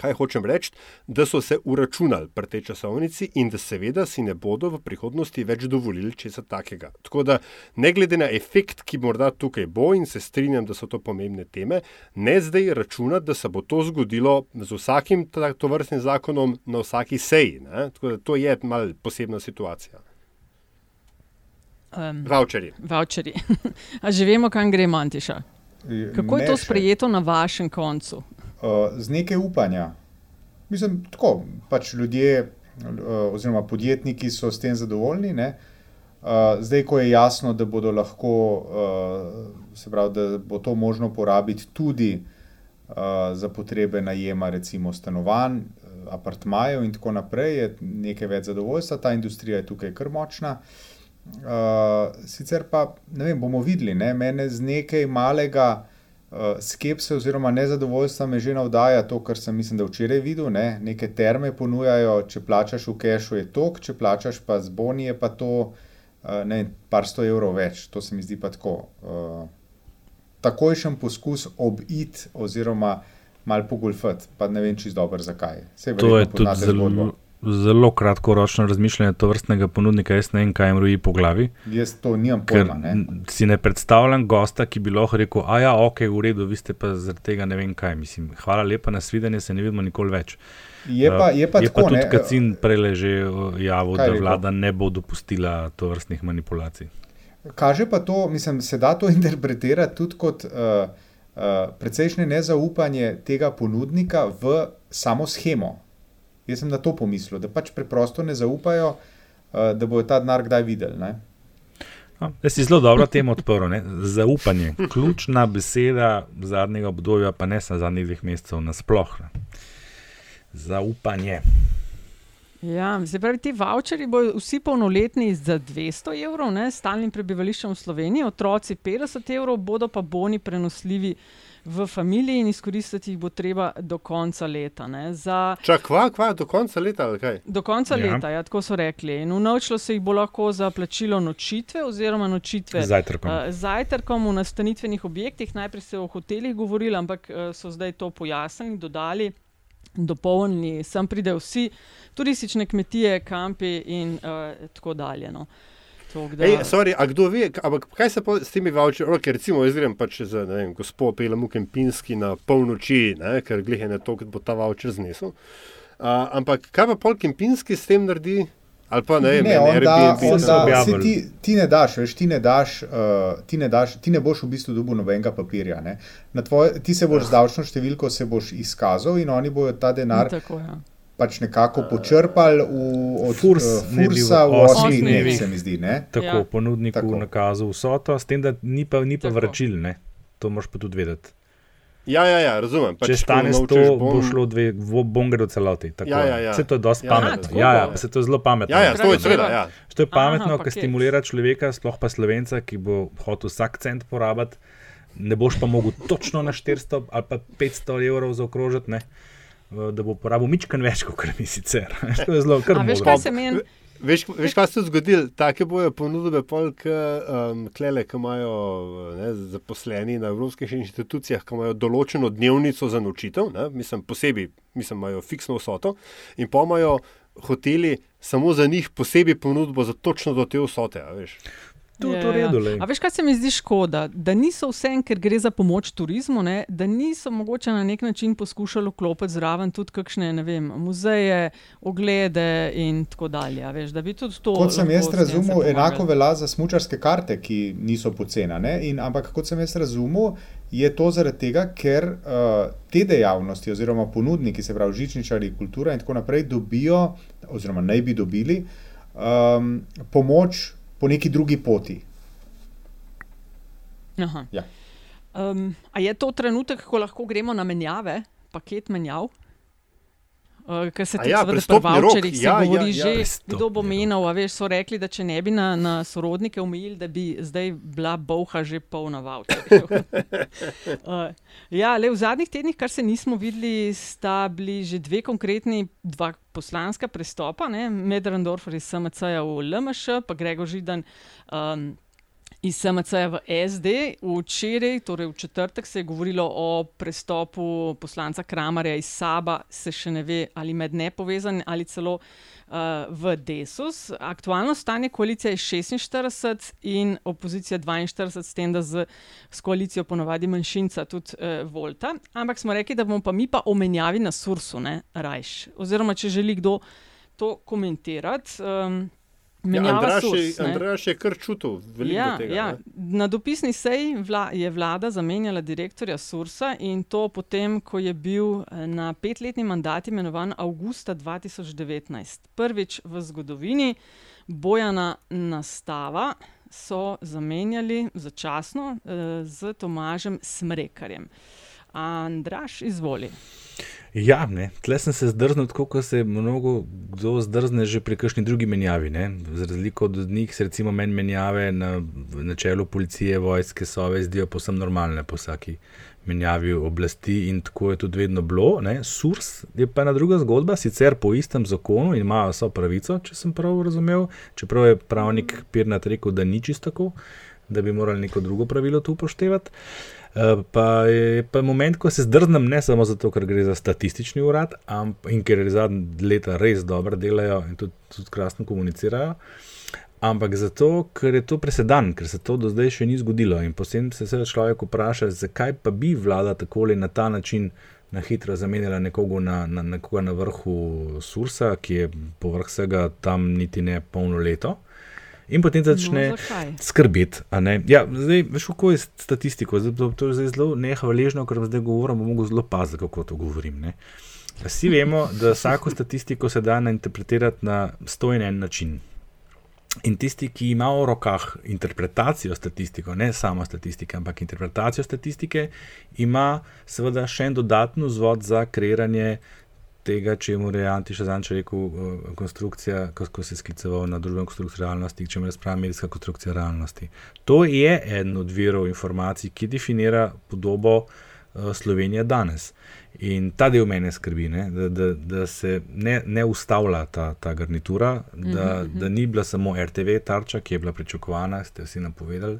Kaj hočem reči, da so se uračunali pri tej časovnici in da seveda si ne bodo v prihodnosti več dovolili česa takega. Tako da, ne glede na efekt, ki morda tukaj bo, in se strinjam, da so to pomembne teme, ne zdaj računati, da se bo to zgodilo z vsakim tovrstnim zakonom na vsaki seji. Ne? Tako da, to je mal posebna situacija. Um, voucheri. Voucheri. A že vemo, kam gre Mantiša? Kako je to sprejeto na vašem koncu? Uh, z nekaj upanja. Mislim, tako pač ljudje, uh, oziroma podjetniki, so s tem zadovoljni. Uh, zdaj, ko je jasno, da bodo lahko, uh, se pravi, da bo to možno porabiti tudi uh, za potrebe najema, recimo stanovanj, apartmajev in tako naprej, je nekaj več zadovoljstva. Ta industrija je tukaj kar močna. Uh, sicer pa, ne vem, bomo videli, ne? mene z nekaj malega skepse oziroma nezadovoljstva me že navdaja to, kar sem mislim, da včeraj videl. Ne? Neke terme ponujajo, če plačaš v kešu, je tok, če plačaš pa z boni, je pa to uh, ne, par sto evrov več. To se mi zdi pa tako. Uh, takojšen poskus obiti oziroma mal pogulfati, pa ne vem čisto dobro zakaj. To je tudi zelo. Zgodbo zelo kratkoročno razmišljanje to vrstnega ponudnika, jaz ne vem, kaj jim roji po glavi. Jaz to nimam pojma. Ne? Si ne predstavljam gosta, ki bi lahko rekel: A ja, ok, v redu, vi ste pa zaradi tega ne vem kaj. Mislim, hvala lepa na svidenje, se ne vidimo nikoli več. Je pa, je pa, je tako, pa tudi Kacin prej že javil, da vlada ne bo dopustila to vrstnih manipulacij. Kaže pa to, mislim, se da to interpretirati tudi kot uh, uh, precejšnje nezaupanje tega ponudnika v samo schemo. Jaz sem na to pomislil, da pač preprosto ne zaupajo, uh, da bodo ta denar kdaj videli. Ne? No, jaz si zelo dobro tem odprl. Ne? Zaupanje, ključna beseda zadnjega obdobja, pa ne samo zadnjih dveh mesecev, nasplošno. Zaupanje. Ja, se pravi, ti voucheri bodo vsi polnoletni za 200 evrov, ne, stalnim prebivališčem v Sloveniji, otroci 50 evrov, bodo pa boni prenosljivi v familiji in izkoristiti jih bo treba do konca leta. ne. Za, Čak, kva, kva, do konca leta ali kaj? do konca Ja. leta, ja, tako so rekli. In vnovčilo se jih bo lahko za plačilo nočitve oziroma nočitve Z zajtrkom. z zajtrkom v nastanitvenih objektih. Najprej se je o hotelih govorilo, ampak eh, so zdaj to pojasnili, dodali. Dopolnili, sem pridejo vsi turistične kmetije, kampi in uh, tako dalje. No. Tok, da, Ej, sorry, a kdo ve, ampak kaj se pa s temi voucherji, okay, recimo jaz grem pač za, ne vem, gospod Pelem v Kempinski na polnoči, ne, ker glihe ne to, kot bo ta voucher znesel. Uh, ampak kaj pa pol Kempinski s tem naredi? Ali pa ne vem, Ne, on da, da, saj ti, ti ne daš, veš, ti ne daš, uh, ti ne daš, ti ne boš v bistvu dobil nobenega papirja. ne. Na Tvoj, ti se boš z davčno številko se boš izkazal in oni bodo ta denar tako, ja. Pač nekako počrpali v, od Furs v Fursa v osmih dnevih. se mi zdi. Ne? Tako, Ja. ja. ponudniku Tako. Nakazal vsoto, s tem, da ni pa, ni pa Tako. vračil, ne. to moraš pa tudi vedeti. Ja, ja, ja, razumem. Pač Če stane ko 100, naučiš bo šlo dve, vo- bonge do celoti. Tako, Ja, ja, ja. Vse to je dosti Ja, pametno. tako. Ja, ja, ja, se to je zelo pametno. Ja, ja, to je seveda, ja. To je pametno, ker stimulira človeka, sploh pa slovenca, ki bo hotel vsak cent porabiti. Ne boš pa mogel točno na 400 ali pa 500 evrov zaokrožiti, ne, da bo porabil mičken več, kot mi sicer. to je zelo A veš, kaj se meni? Veš, veš, kaj se je zgodilo? Take bojo ponudbe, polk, um, klele, ki imajo ne, zaposleni na evropskih inštitucijah, ki imajo določeno dnevnico za nočitev, ne, mislim, posebej, mislim, imajo fiksno vsoto, in pa imajo hoteli samo za njih posebej ponudbo za točno do te vsote. a To je Ja, to ja. redu. lej. A veš, kaj se mi zdi škoda? Da niso vse, ker gre za pomoč turizmu, ne? da niso mogoče na nek način poskušali vklopiti zraven tudi kakšne ne vem, muzeje, oglede in tako dalje. Veš, da bi tudi to. Kot sem jaz razumel, enako velja za smučarske karte, ki niso pocena. ne, In, ampak kot sem jaz razumel, je to zaradi tega, ker uh, te dejavnosti oziroma ponudniki, se pravi žičničari, kultura in tako naprej, dobijo, oziroma naj bi dobili um, pomoč po neki drugi poti. Aha. Ja. Um, a je to trenutek, ko lahko gremo na menjave, paket menjav? Uh, Ker se A tudi ja, prestopni rok, voucherjih se ja, ja, govori ja. že, Prestopni kdo bo menil. Veš, so rekli, da če ne bi na, na sorodnike omejili, da bi zdaj bila boha že polna voucherjev. uh, ja, le v zadnjih tednih, kar se nismo videli, sta bili že dve konkretni, dva poslanska prestopa, ne? Medrendorfer iz SMC-ja v LMŠ, pa Gregor Židan. Um, Iz SMC-ja v SD. Včeraj, torej v četrtek, se je govorilo o prestopu poslanca Kramarja iz Saba, se še ne ve, ali med nepovezani ali celo uh, v Desus. Aktualno stanje koalicije je 46 in opozicija 42, s tem, da z, s koalicijo ponovadi manjšinca tudi uh, volta. Ampak smo rekli, da bomo pa mi pa omenjavi na Sursu, ne rajš. Oziroma, če želi kdo to komentirati. Um, Ja, menjava Andraž, je, Surs, ne. Andraž je kar čutil veliko Ja, tega. ja. ne. Na dopisni seji vla, je vlada zamenjala direktorja Sursa in to potem, ko je bil eh, na petletni mandat imenovan avgusta 2019. Prvič v zgodovini Bojana Nastava so zamenjali začasno eh, z Tomažem Smrekarjem. Andraš, izvoli. Ja, ne, tle sem se zdrznil, tako kot se mnogo kdo zdrzne že pri kakšni drugi menjavi. Ne. Z razliko od njih se recimo meni menjave na, na čelu policije, vojske, sove zdijo posebno normalne po vsaki menjavi oblasti in tako je tudi vedno bilo. Ne. Surs je pa ena druga zgodba, sicer po istem zakonu in imajo vso pravico, če sem prav razumel, čeprav je pravnik Pirnat rekel, da ni čisto tako, da bi morali neko drugo pravilo tu upoštevati. Uh, pa je pa moment, ko se zdrznem, ne samo zato, ker gre za statistični urad amp, in ker zadnje leta res dobro delajo in tudi, tudi krasno komunicirajo, ampak zato, ker je to presedan, ker se to do zdaj še ni zgodilo. In potem se seveda človek vpraša, zakaj pa bi vlada tako na ta način na hitro zamenjala nekoga na, na, nekoga na vrhu Sursa, ki je povrh vsega tam niti ne polno leto. In potem začne No, skrbeti. Ja, zdaj, veš, kako je s statistiko. Zdaj, to, je zdaj zelo nehvaležno, ker zdaj govorim, bom mogel zelo paziti, kako to govorim. Ne. Vsi vemo, da vsako statistiko se da interpretirati na sto in en način. In tisti, ki ima v rokah interpretacijo statistike, ne samo statistike, ampak interpretacijo statistike, ima seveda še en dodatni vzvod za kreiranje tega, če mu je Antiš Zanč rekel, uh, konstrukcija, kako se je skliceval na družbeno konstrukcijo realnosti, če mu je sprava medijska konstrukcija realnosti. To je eden od virov informacij, ki definira podobo uh, Slovenije danes. In ta del mene skrbi, ne, da, da, da se ne, ne ustavlja ta, ta garnitura, da, da ni bila samo RTV tarča, ki je bila pričakovana, ste vsi napovedali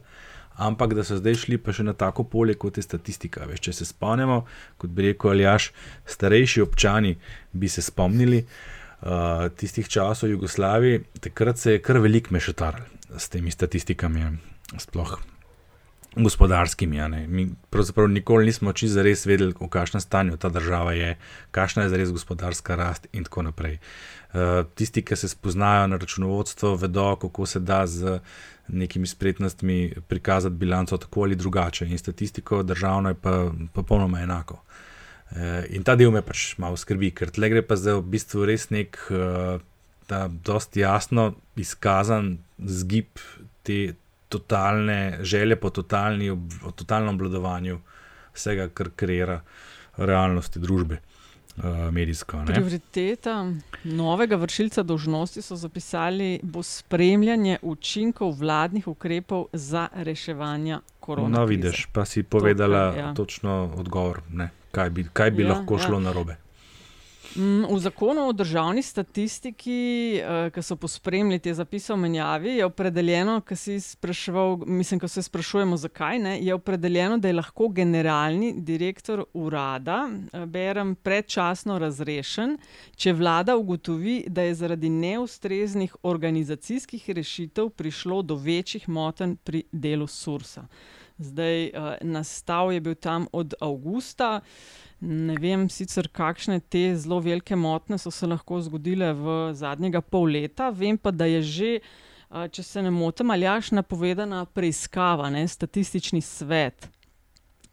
ampak da so zdaj šli pa še na tako polje, kot je statistika. Veš, če se spomnimo, kot bi rekel Aljaš, starejši občani bi se spomnili uh, tistih časov v Jugoslaviji, takrat se je kar velik mešetar s temi statistikami, sploh. Gospodarskimi. Mi pravzaprav nikoli nismo čisto res vedeli, v kakšnem stanju ta država je, kakšna je res gospodarska rast, in tako naprej. Uh, tisti, ki se spoznajo na računovodstvo, vedo, kako se da z nekimi spretnostmi prikazati bilanco tako ali drugače, in statistiko državno je pa popolnoma enako. E, in ta del me pač malo skrbi, ker tle gre pa za v bistvu res nek, da e, dosti jasno izkazan zgib te totalne želje po totalni, totalnem obladovanju vsega, kar kreira realnosti družbe. Eh, medijsko. Ne? Prioriteta novega vršilca dožnosti so zapisali, bo spremljanje učinkov vladnih ukrepov za reševanje koronavirusa. No, vidiš, pa si povedala Tokaj, ja. točno odgovor, ne? kaj bi, kaj bi ja, lahko šlo ja. na robe. Mm, v zakonu o državni statistiki, eh, ki so pospremili te zapise o menjavi, je opredeljeno, ki si spraševal, mislim, ko se sprašujemo, zakaj ne, je opredeljeno, da je lahko generalni direktor urada, eh, berem, predčasno razrešen, če vlada ugotovi, da je zaradi neustreznih organizacijskih rešitev prišlo do večjih motenj pri delu Sursa. Zdaj, eh, nastav je bil tam od avgusta. Ne vem sicer, kakšne te zelo velike motnje so se lahko zgodile v zadnjega pol leta, vem pa, da je že, če se ne motim, ali jaš napovedana preiskava, ne, statistični svet.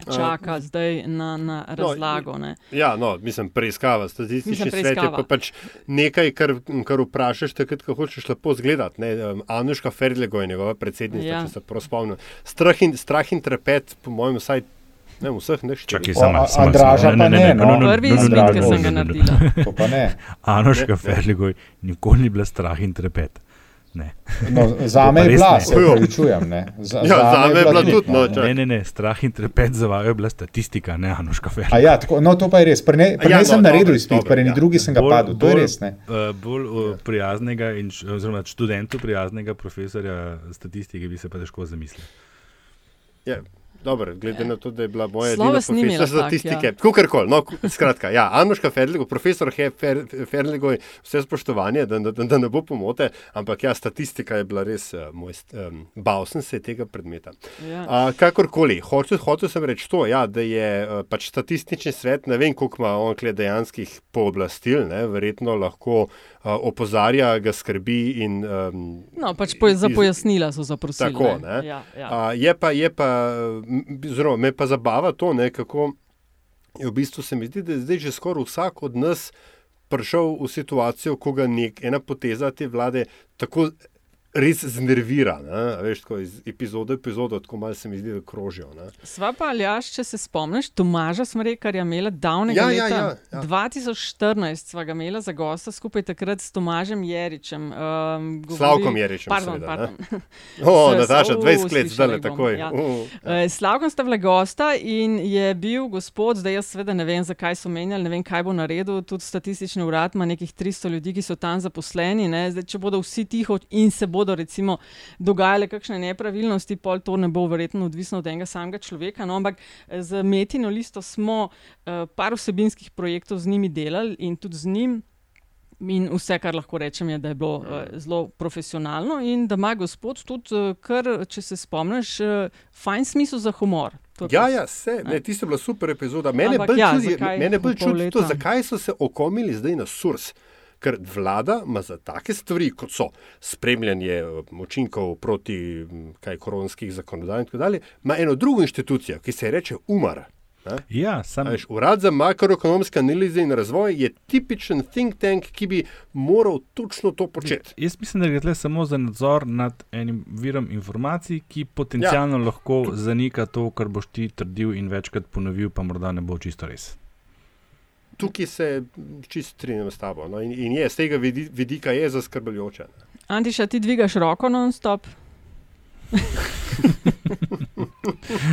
Čaka uh, zdaj na, na no, razlago. No, ja, no, mislim, preiskava, statistični mislim, preiskava. svet je pa pač nekaj, kar, kar vprašaš, takrat, ko hočeš lepo zgledati. Um, Anuška Ferdlego je njegova predsednica, ja. če se prav spomnim. Strah in, strah in trepet, po mojem, vsaj Ne, vseh ne štiri. Čakaj, samo malo. Andraža pa ne, no. Prvi izmed, ki sem ga naredila. To pa ne. Anoška Ferligoj, nikoli ni bila strah in trepet. No, za me je bila, se upravičujem. Za, ja, za me je bila tudi noč. Ne, ne, ne, strah in trepet za vaju je bila statistika, ne Anoška Ferligoj. Ja, tako, no, to pa je res. Pri njej ja, no, sem naredil izpit, pri njej ja. drugi sem ga padel. To je res. Ne. Bolj uh, prijaznega, in, oziroma študentu prijaznega profesorja statistike bi se pa težko zamislil. Yeah. Ja. Dobro, glede na to, da je bila moja edina profesor statistike. Ja. Kukorkoli, no, skratka, ja, Anuška Ferligo, profesor Fer, Ferligo, vse spoštovanje, da, da, da ne bo pomote, ampak ja, statistika je bila res uh, moj, um, bal sem se tega predmeta. Ja. Uh, kakorkoli, hotel, hotel sem reči to, ja, da je uh, pač statistični svet, ne vem, koliko ima on kle dejanskih pooblastil, ne, verjetno lahko uh, opozarja, ga skrbi in. Um, no, pač po, za pojasnila so zaprosili. Tako, ne. Ja, ja. Uh, je pa, je pa zelo me pa zabava to, ne, kako je v bistvu se mi zdi, da je zdaj že skoraj vsak od nas prišel v situacijo, ko ga nek ena poteza te vlade tako res znervira. Veš, tako iz epizode v epizodo, tako malo se mi zdi, da krožijo. Ne? Sva pa ali jaš, če se spomniš, Tomaža Smrekar je imela davnega ja, ja leta. Ja, ja, ja. 2014 sva ga imela za gosta skupaj takrat s Tomažem Jeričem. Um, govori, Slavkom Jeričem. Pardon, seveda, pardon. O, Nataša, 20 let, zdaj takoj. Ja. Uh, ja. Slavkom sta bila gosta in je bil gospod, zdaj jaz seveda ne vem, zakaj so menjali, ne vem, kaj bo naredil, tudi statistični urad ima nekih 300 ljudi, ki so tam zaposleni. Zdaj, če bodo vsi tiho in se bodo bodo recimo dogajale kakšne nepravilnosti, pol to ne bo verjetno odvisno od enega samega človeka. No, ampak eh, z Metino listo smo uh, par vsebinskih projektov z njimi delali in tudi z njim. In vse, kar lahko rečem, je, da je bilo uh, zelo profesionalno in da ima gospod tudi, uh, kar, če se spomniš, uh, fajn smisel za humor. Ja, ja, vse. Ne, ti si bila super epizoda. Mene bolj ja, čudi, mene bolj čudi to, zakaj so se okomili zdaj na surs. Uh, ker vlada ima za take stvari, kot so spremljanje eh, učinkov proti kaj, koronskih zakonodaj in tako dalje, ima eno drugo inštitucijo, ki se reče UMAR. Ja, sam... Veš, Urad za makroekonomske analize in razvoj je tipičen think tank, ki bi moral točno to početi. Jaz mislim, da gre tukaj samo za nadzor nad enim virom informacij, ki potencialno ja. lahko zanika to, kar boš ti trdil in večkrat ponovil, pa morda ne bo čisto res. Tukaj se čisto strinjam s tabo. No? In, in je, z tega vidi, vidika je zaskrbljujoče. Antiša, ti dvigaš roko non-stop.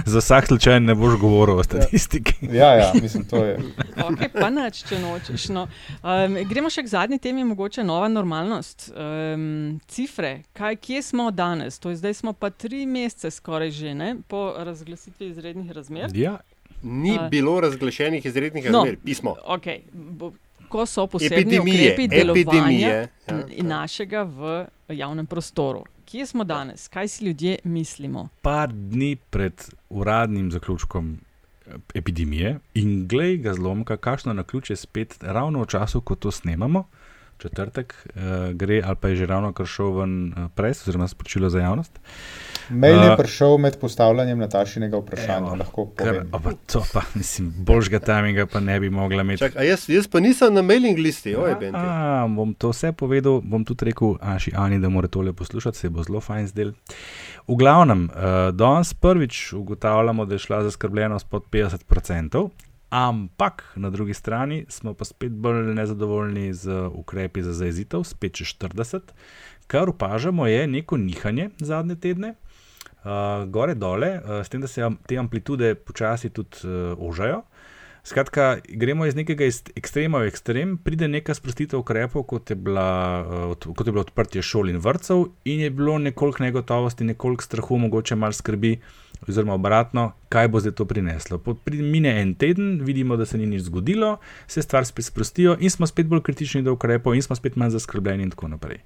Za vsak slučaj ne boš govoril o statistiki. Ja, ja, mislim, to je. Okay, pa nič, če nočeš. No. Um, gremo še k zadnji temi, mogoče nova normalnost. Um, cifre, kaj, kje smo danes? To je zdaj smo pa tri mesece skoraj že ne, po razglasitvi izrednih razmer. Ja. Ni A. bilo razglašenih izrednih No. razmer, pismo. Okay. bo- Ko so posebni Epidemije, ukrepi delovanja epidemije, ja, n- našega v javnem prostoru. Kje smo danes? Kaj si ljudje mislimo? Par dni pred uradnim zaključkom eh, epidemije in glej ga zlomka, kakšno na ključ je spet ravno v času, ko to snemamo. Četrtek uh, gre, ali pa je že ravno kar šel ven uh, pres, oziroma sporočilo za javnost. Mail je Uh, prišel med postavljanjem Natašinega vprašanja. Evo, lahko Kar, povem. a pa to pa, mislim, boljšega tajminga pa ne bi mogla imeti. Čak, a jaz, jaz pa nisem na mailing listi, oj, Benti. A, bom to vse povedal, bom tudi rekel Aši Ani, da mora tole poslušati, se bo zelo fajn zdel. V glavnem, uh, danes prvič ugotavljamo, da je šla zaskrbljenost pod 50%, ampak na drugi strani smo pa spet bolj nezadovoljni z ukrepi za zaezitev, spet čez 40, kar opažamo je neko nihanje zadnje tedne. Uh, gore dole, uh, s tem, da se am, te amplitude počasi tudi uh, ožajo. Skratka, gremo iz nekega iz ekstrema v ekstrem, pride neka sprostitev ukrepov, kot je, bila, uh, od- kot je bilo odprtje šol in vrtcev, in je bilo nekoliko negotovosti, nekoliko strahu, mogoče malo skrbi, oziroma obratno, kaj bo zdaj to prineslo. Mine en teden, vidimo, da se ni nič zgodilo, se stvari spet sprostijo in smo spet bolj kritični do ukrepov, in smo spet manj zaskrbljeni, in tako naprej.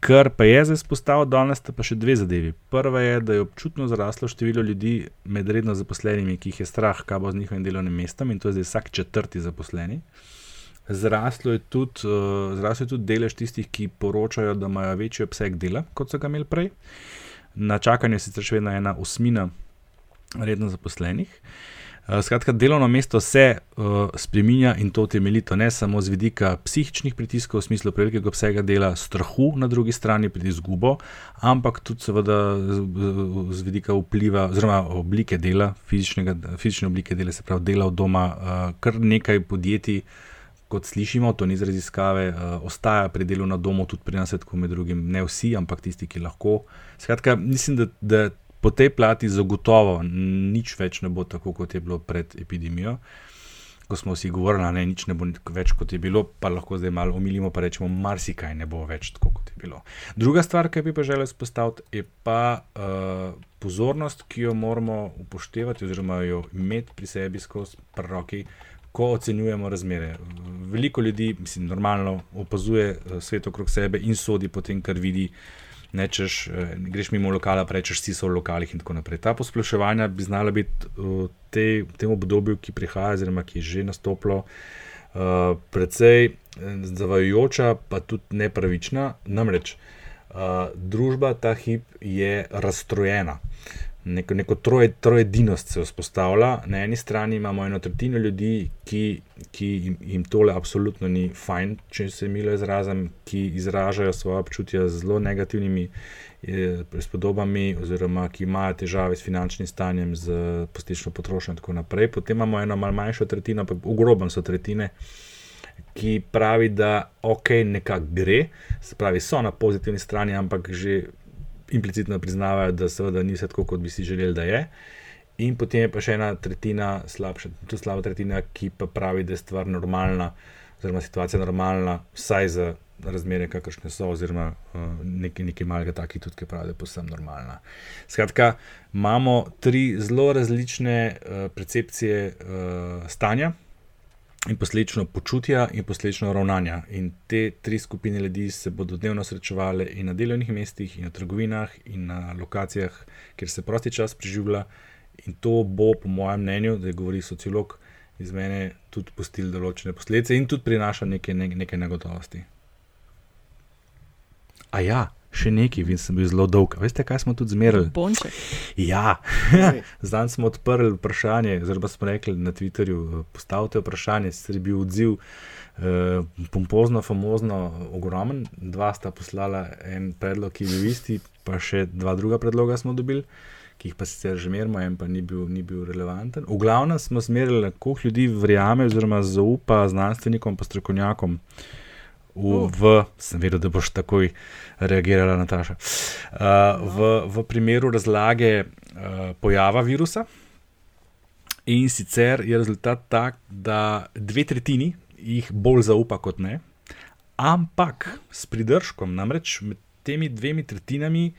Kar pa je zdaj spostavil danes, sta pa še dve zadevi. Prva je, da je občutno zraslo število ljudi med redno zaposlenimi, ki jih je strah, kaj bo z njihovim delovnim mestom, in to je zdaj vsak četrti zaposleni. Zraslo je tudi, uh, zraslo je tudi delež tistih, ki poročajo, da imajo večji obseg dela, kot so ga imeli prej. Na čakanju je sicer še vedno ena osmina redno zaposlenih. Uh, skratka, delovno mesto se uh, spremenja in to temeljito, ne samo z vidika psihičnih pritiskov, v smislu prevelikega obsega dela, strahu na drugi strani pred izgubo, ampak tudi seveda z, z- vidika vpliva oziroma oblike dela, fizične oblike dela, se pravi dela od doma, uh, kar nekaj podjetij. Kot slišimo, to ni iz raziskave, uh, ostaja pri delu na domu, tudi pri nas, tako med drugim, ne vsi, ampak tisti, ki lahko. Skratka, mislim, da, da po tej plati zagotovo nič več ne bo tako, kot je bilo pred epidemijo. Ko smo vsi govorili, da nič ne bo več kot je bilo, pa lahko zdaj malo omilimo, pa rečemo, marsikaj ne bo več tako, kot je bilo. Druga stvar, ki bi pa želel izpostaviti, je pa uh, pozornost, ki jo moramo upoštevati, oziroma jo imeti pri sebi skozi proroki, ko ocenjujemo razmere. Veliko ljudi, mislim, normalno opazuje eh, svet okrog sebe in sodi po tem, kar vidi. Nečeš, eh, greš mimo lokala, rečeš, vsi so v lokalih in tako naprej. Ta posploševanja bi znala biti v tej, tem obdobju, ki prihaja, oziroma ki je že nastopilo, uh, precej eh, zavajajoča, pa tudi nepravična. Namreč uh, družba ta hip je razstrojena. Neko, neko troje, trojedinost se vzpostavlja. Na eni strani imamo eno tretjino ljudi, ki, ki jim, jim tole absolutno ni fajn, če se milo izrazim, ki izražajo svoje občutja z zelo negativnimi eh, prispodobami, oziroma ki imajo težave s finančnim stanjem, z postično potrošnjo in tako naprej. Potem imamo eno malo manjšo tretjino, pa v grobem so tretjine, ki pravi, da ok, nekako gre, se pravi, so na pozitivni strani, ampak že implicitno priznavajo, da seveda ni vse tako, kot bi si želeli, da je. In potem je pa še ena tretjina, slabša, tudi slaba tretjina, ki pa pravi, da je stvar normalna, oziroma situacija normalna, vsaj za razmere, kakršne so, oziroma uh, nekaj, nekaj malega takih, tudi ki pravijo, da je povsem normalna. Skratka, imamo tri zelo različne uh, percepcije uh, stanja. In posledično počutja, in posledično ravnanja. In te tri skupine ljudi se bodo dnevno srečevali in na delovnih mestih, in na trgovinah, in na lokacijah, kjer se prosti čas preživlja. In to bo, po mojem mnenju, da je govori sociolog, iz mene tudi pustil določene posledice in tudi prinaša neke, ne, neke negotovosti. A ja, še nekaj, vem, sem bil zelo dolg. Veste, kaj smo tudi zmerali? Bonček. Ja, zdaj smo odprli vprašanje, oziroma smo rekli na Twitterju, postavite vprašanje, sicer je bil odziv eh, pompozno, famozno, ogromen. Dva sta poslala en predlog, ki je bil isti, pa še dva druga predloga smo dobili, ki jih pa sicer že merimo, en pa ni bil, ni bil relevanten. V glavnem smo zmerili, koliko ljudi verjame oziroma zaupa znanstvenikom in strokovnjakom. V, v, sem vedel, da boš takoj reagirala, Nataša. Uh, v, v primeru razlage uh, pojava virusa, in sicer je rezultat tak, da dve tretjini jih bolj zaupa kot ne, ampak s pridržkom, namreč med temi dvemi tretjinami.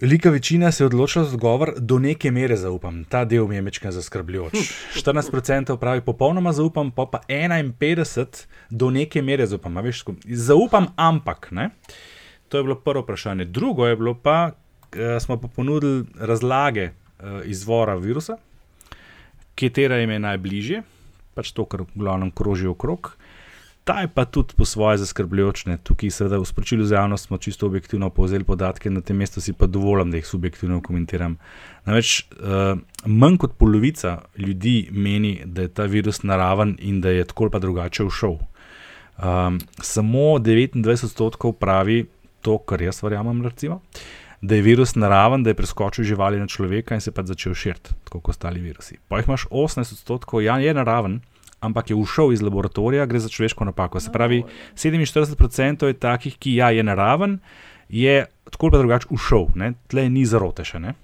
Velika večina se je odločila za odgovor, do neke mere zaupam. Ta del mi je mečkaj zaskrbljujoč. 14% pravi, popolnoma zaupam, pa pa 51% do neke mere zaupam. Veš, zaupam, ampak. Ne? To je bilo prvo vprašanje. Drugo je bilo pa, da smo pa ponudili razlage uh, izvora virusa, katera jim je najbližje, pač to, kar v glavnem kroži okrog. Ta je pa tudi po svoje zaskrbljujoč. Tukaj, seveda, v sporočilu za javnost smo čisto objektivno povzeli podatke, na tem mestu si pa dovolim, da jih subjektivno komentiram. Namreč uh, manj kot polovica ljudi meni, da je ta virus naraven in da je tako ali pa drugače všel. Um, samo 29 odstotkov pravi to, kar jaz verjamem, recimo, da je virus naraven, da je preskočil živali na človeka in se pa začel širiti, tako kot ostali virusi. Pa jih imaš 18 odstotkov, ja, je naraven ampak je ušel iz laboratorija, gre za človeško napako. Se pravi, 47% je takih, ki ja, je naraven, je tako ali drugače ušel, tle ni zarote še. Ne?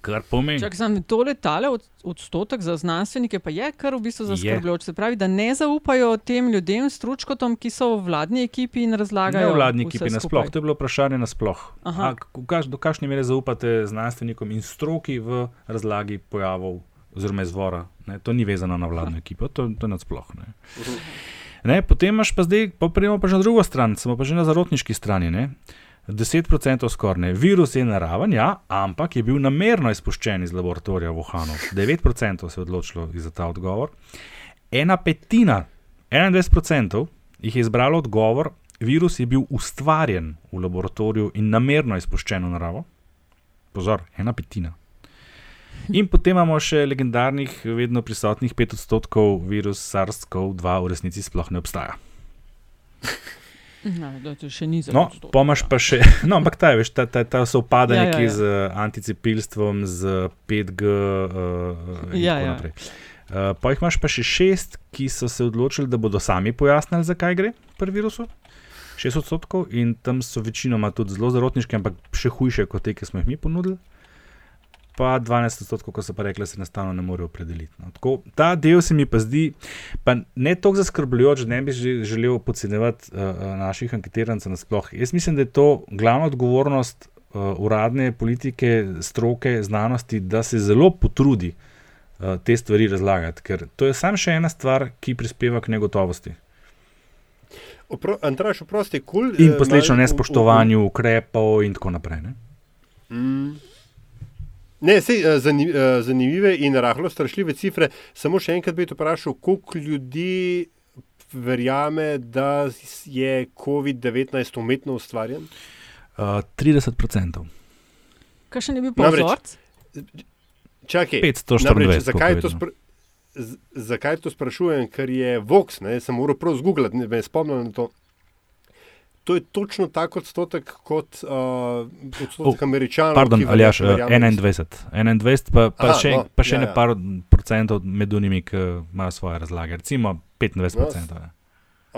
Kar pomeni. Če sem to letale, od, odstotek za znanstvenike pa je kar v bistvu zaskrbljujoč. Se pravi, da ne zaupajo tem ljudem, stručkotom, ki so v vladni ekipi in razlagajo. Ne v vladni ekipi nasploh, to je bilo vprašanje nasploh. A, do kakšne mere zaupate znanstvenikom in stroki v razlagi pojavov oziroma izvora. Ne? To ni vezano na vladno ekipo, to, to je nadsplošno. Potem imaš pa zdaj, pa pridemo pa že na drugo stran, smo pa že na zarotniški strani. Ne? 10% skorne. Virus je naraven, ja, ampak je bil namerno izpuščen iz laboratorija v Wuhanu. 9% se je odločilo za ta odgovor. Ena petina, 21% jih je izbralo odgovor, virus je bil ustvarjen v laboratoriju in namerno izpuščen v naravo. Pozor, ena petina. In potem imamo še legendarnih, vedno prisotnih 5 odstotkov virus SARS-CoV-2 v resnici sploh ne obstaja. No, zelo. No, pomaž pa še, no, ampak ta je, veš, ta, ta, ta so upada ja, ja, ja. z anticepilstvom, z 5G uh, in ja, tako ja. naprej. Uh, pa jih imaš pa še šest, ki so se odločili, da bodo sami pojasnili, zakaj gre pri virusu. 6 odstotkov in tam so večinoma tudi zelo zarotniški, ampak še hujše kot te, ki smo jih mi ponudili pa 12 odstotkov, ko so pa rekli, da se enostavno ne morejo opredeliti. No. Tako, ta del se mi pa zdi, pa ne toliko zaskrbljujoč, da ne bi želel podcenjevati uh, naših anketirancev nasploh. Jaz mislim, da je to glavna odgovornost uh, uradne politike, stroke, znanosti, da se zelo potrudi uh, te stvari razlagati, ker to je samo še ena stvar, ki prispeva k negotovosti. Antraš, oprosti, kul. In posledično nespoštovanju ukrepov, in tako naprej. Mm. Ne, sej, eh, eh, zanimive in rahlo strašljive cifre. Samo še enkrat bi te vprašal, koliko ljudi verjame, da je COVID-19 umetno ustvarjen? Uh, 30%. Kaj še ne bi povedal? Čakaj, 524. Zakaj, zakaj to sprašujem? Ker je Vox, ne, sem moral prav zgooglati, ne me spomnim na to to je točno tako odstotek kot uh, odstotek oh, američanov. Pardon, ali jaš, 21. 21, pa, pa Aha, še, no, pa še ja, ne ja. par procentov med unimi, ki imajo svoje razlage, recimo 25 no, procentov. Ja.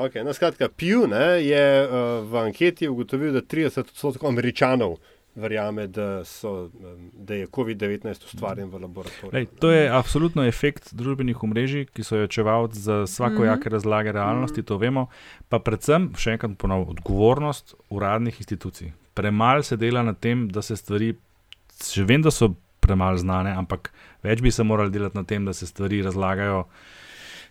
Okay, no, skratka, Pew ne, je uh, v anketi ugotovil, da 30 odstotkov američanov uh, verjame, da, so, da je COVID-19 ustvarjen v laboratoriju. Lej, to je absolutno efekt družbenih omrežij, ki so očevalci za vsakojake mm -hmm. razlage realnosti, to vemo, pa predvsem, še enkrat ponovim, odgovornost uradnih institucij. Premalo se dela na tem, da se stvari, že vem, da so premalo znane, ampak več bi se morali delati na tem, da se stvari razlagajo.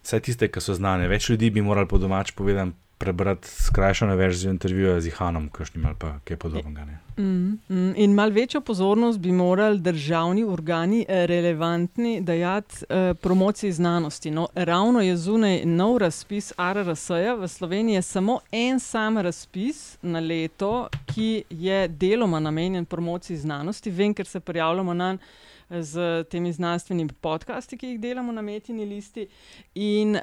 Vse tiste, ki so znane, več ljudi bi morali po domač povedati, prebrati skrajšano verzijo intervjuja z Ihanom, kakšnim ali pa kaj podobnega. Mm, mm, in malo večjo pozornost bi morali državni organi eh, relevantni dajati eh, promociji znanosti. No, ravno je zunaj nov razpis RRS-ja, v Sloveniji je samo en sam razpis na leto, ki je deloma namenjen promociji znanosti. Vem, ker se prijavljamo na njega z temi znanstvenimi podcasti, ki jih delamo na Metini listi, in uh,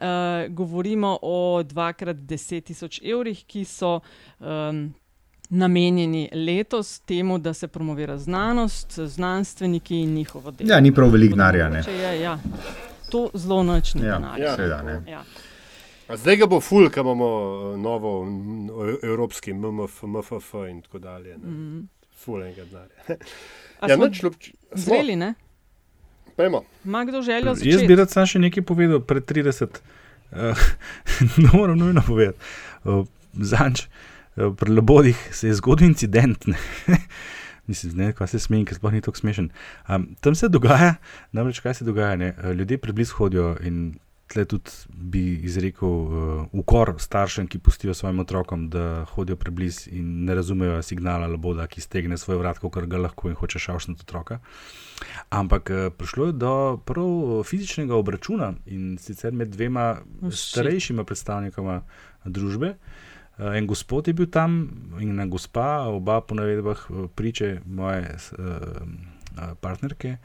govorimo o dvakrat deset tisoč evrih, ki so. Um, namenjeni letos temu, da se promovira znanost, znanstveniki in njihovo delo. Ja, ni prav veliko denarja. Je, ja. To zelo nočni Ja, denar. ja. seveda ne. Ja. A Zdaj ga bo ful, ko imamo eh, novo evropski MMF, MFF in tako dalje. ne. Mhm. Ful enega denarja. Ja, smo nič. Zreli, ne? Pejmo. Ima kdo željo Jaz začeti? bi rad samo še nekaj povedal, pred 30, uh, ne moram nujno povedati. Uh, Zanč, uh, pri Labodih se je zgodil incident. Ne? Mislim, ne, kaj se smeji, ker sploh ni tako smešen. Um, tam se dogaja, namreč kaj se dogaja. Ne? Uh, Ljudje preblizu hodijo in tle tudi bi izrekel uh, ukor staršem, ki pustijo svojim otrokom, da hodijo preblizu in ne razumejo signala Laboda, ki stegne svoj vrat, kar ga lahko in hoče šavšniti otroka. Ampak eh, prišlo je do prav fizičnega obračuna in sicer med dvema Oh, starejšima predstavnikoma družbe. Eh, En gospod je bil tam in ena gospa, oba po navedbah eh, priče moje eh, eh, partnerke,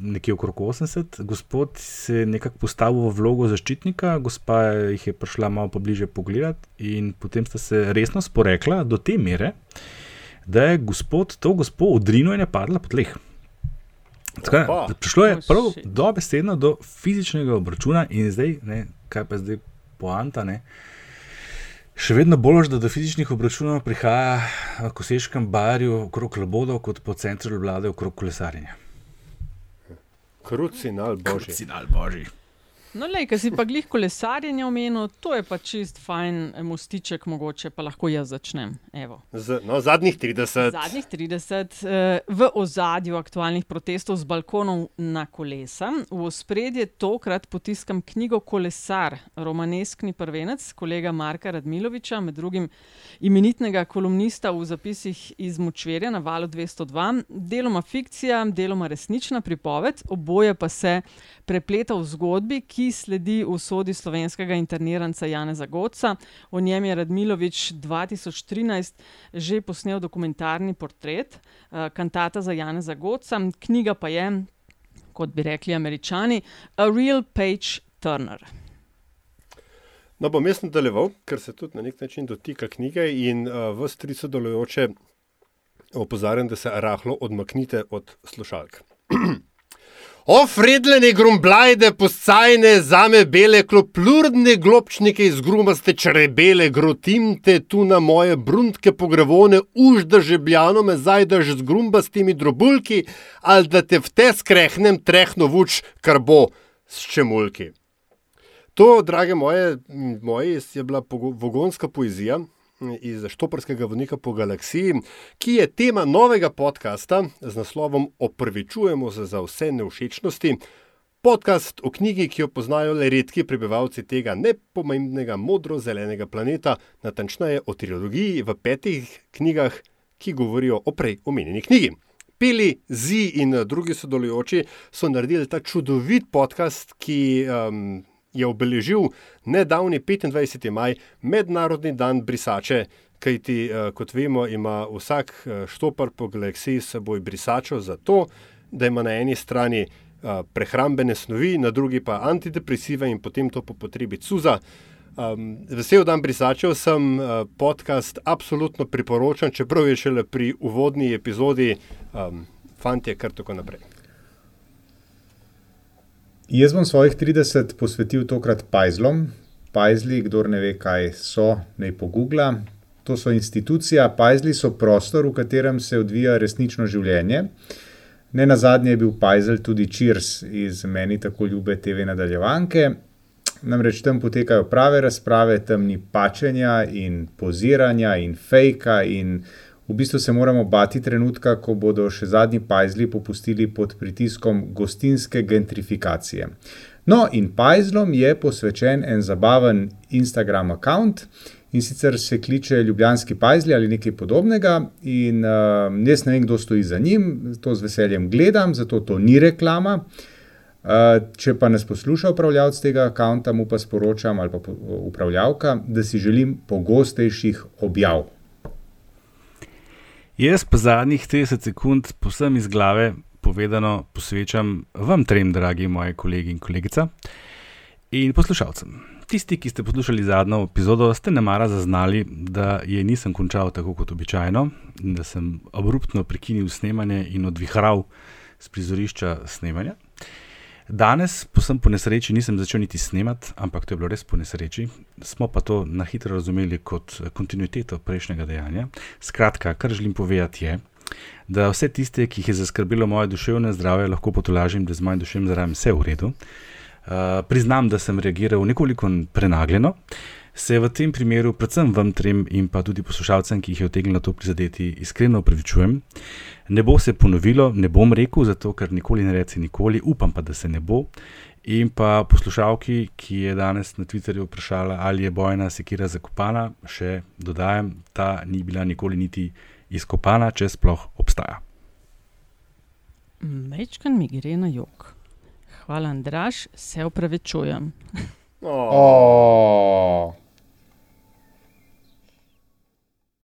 nekje okrog 80. Gospod se je nekako postavil v vlogo zaščitnika, gospa jih je prišla malo pobliže pogledati in potem sta se resno sporekla do te mere, da je gospod to gospod odrinil in je padla po tleh. Tako, prišlo je Oh, prav shit. dobesedno do fizičnega obračuna, in zdaj, ne, kaj pa zdaj poanta. Ne, še vedno bolj, da do fizičnih obračunov prihaja v Koseškem barju okrog Labodov, kot po centru vlade okrog kolesarjenja. Krucinal božji. Sinal božji. No, lej, ki si pa glih kolesarjenje omenil, to je pa čist fajn mostiček, mogoče pa lahko jaz začnem. Evo. Z, no, zadnjih 30. Zadnjih 30 eh, v ozadju aktualnih protestov z balkonov na kolesa. V ospredje tokrat potiskam knjigo Kolesar, romaneskni prvenec kolega Marka Radmiloviča, med drugim imenitnega kolumnista v zapisih iz Močverja na valu 202. Deloma fikcija, deloma resnična pripoved, oboje pa se prepleta v zgodbi, ki sledi usodi slovenskega interniranca Janeza Goca. O njem je Radmilovič 2013 že posnel dokumentarni portret, eh, kantata za Janeza Goca, knjiga pa je, kot bi rekli američani, A Real Page Turner. No, bom jaz nadaljeval, ker se tudi na nek način dotika knjige in uh, v stricu delujoče opozarjam, da se rahlo odmaknite od slušalk. O, fredlene grumblajde, poscajne, zame bele, kloplurdne globčnike iz grumaste črebele, grotimte tu na moje bruntke pogravone, už da žebljano me zajdaš z grumbastimi drobulki, ali da te v te skrehnem trehno vuč, kar bo s čemulki. To, drage moje, moje je bila vogonska poezija iz Štoprskega vodnika po galaksiji, ki je tema novega podcasta z naslovom Opravičujemo se za vse neušečnosti. Podcast o knjigi, ki jo poznajo le redki prebivalci tega nepomembnega modro-zelenega planeta, natančneje o trilogiji v petih knjigah, ki govorijo o prej omenjeni knjigi. Peli, Zi in drugi sodelujoči so naredili ta čudovit podcast, ki um, je obeležil nedavni 25. maj, mednarodni dan brisače. Kajti, eh, kot vemo, ima vsak eh, štopar po galaksiji s seboj brisačo, zato da ima na eni strani eh, prehrambene snovi, na drugi pa antidepresive in potem to po potrebi cuza. Um, vesel dan brisačev sem, podcast absolutno priporočam, čeprav je šele pri uvodni epizodi, um, fantje, kar tako naprej. Jaz bom svojih 30 posvetil tokrat pajzlom. Pajzli, kdo ne ve, kaj so, naj pogugla. To so institucija, pajzli so prostor, v katerem se odvija resnično življenje. Ne na zadnje je bil pajzel tudi Cheers iz meni tako ljube TV nadaljevanke. Namreč tam potekajo prave razprave, tam ni pačenja in poziranja in fejka in v bistvu se moramo bati trenutka, ko bodo še zadnji pajzli popustili pod pritiskom gostinske gentrifikacije. No, in pajzlom je posvečen en zabaven Instagram račun. In sicer se kliče Ljubljanski pajzli ali nekaj podobnega, in uh, jaz ne vem, kdo stoji za njim, to z veseljem gledam, zato to ni reklama. Uh, če pa nas posluša upravljavec tega računa, mu pa sporočam, ali pa upravljavka, da si želim pogostejših objav. Jaz pa zadnjih 30 sekund, posem iz glave povedano, posvečam vam trem, dragi moji kolegi in kolegica. In poslušalcem. Tisti, ki ste poslušali zadnjo epizodo, ste ne mara zaznali, da je nisem končal tako kot običajno, da sem abruptno prekinil snemanje in odvihral z prizorišča snemanja. Danes, posem po nesreči, nisem začel niti snemati, ampak to je bilo res po nesreči. Smo pa to na hitro razumeli kot kontinuiteto prejšnjega dejanja. Skratka, kar želim povedati je, da vse tiste, ki jih je zaskrbelo moje duševne zdravje, lahko potolažim, da z mojim duševnim zdravjem vse v redu. Uh, priznam, da sem reagiral nekoliko prenagljeno, se v tem primeru, predvsem vam trem in pa tudi poslušalcem, ki jih je otegnilo to prizadeti, iskreno upravičujem. Ne bo se ponovilo, ne bom rekel, zato ker nikoli ne reci nikoli, upam pa, da se ne bo. In pa poslušalki, ki je danes na Twitterju vprašala, ali je bojna sekira zakopana, še dodajam, ta ni bila nikoli niti izkopana, če sploh obstaja. Mečkan mi gre na jog. Hvala, Andraš, se upravičujem. Oh.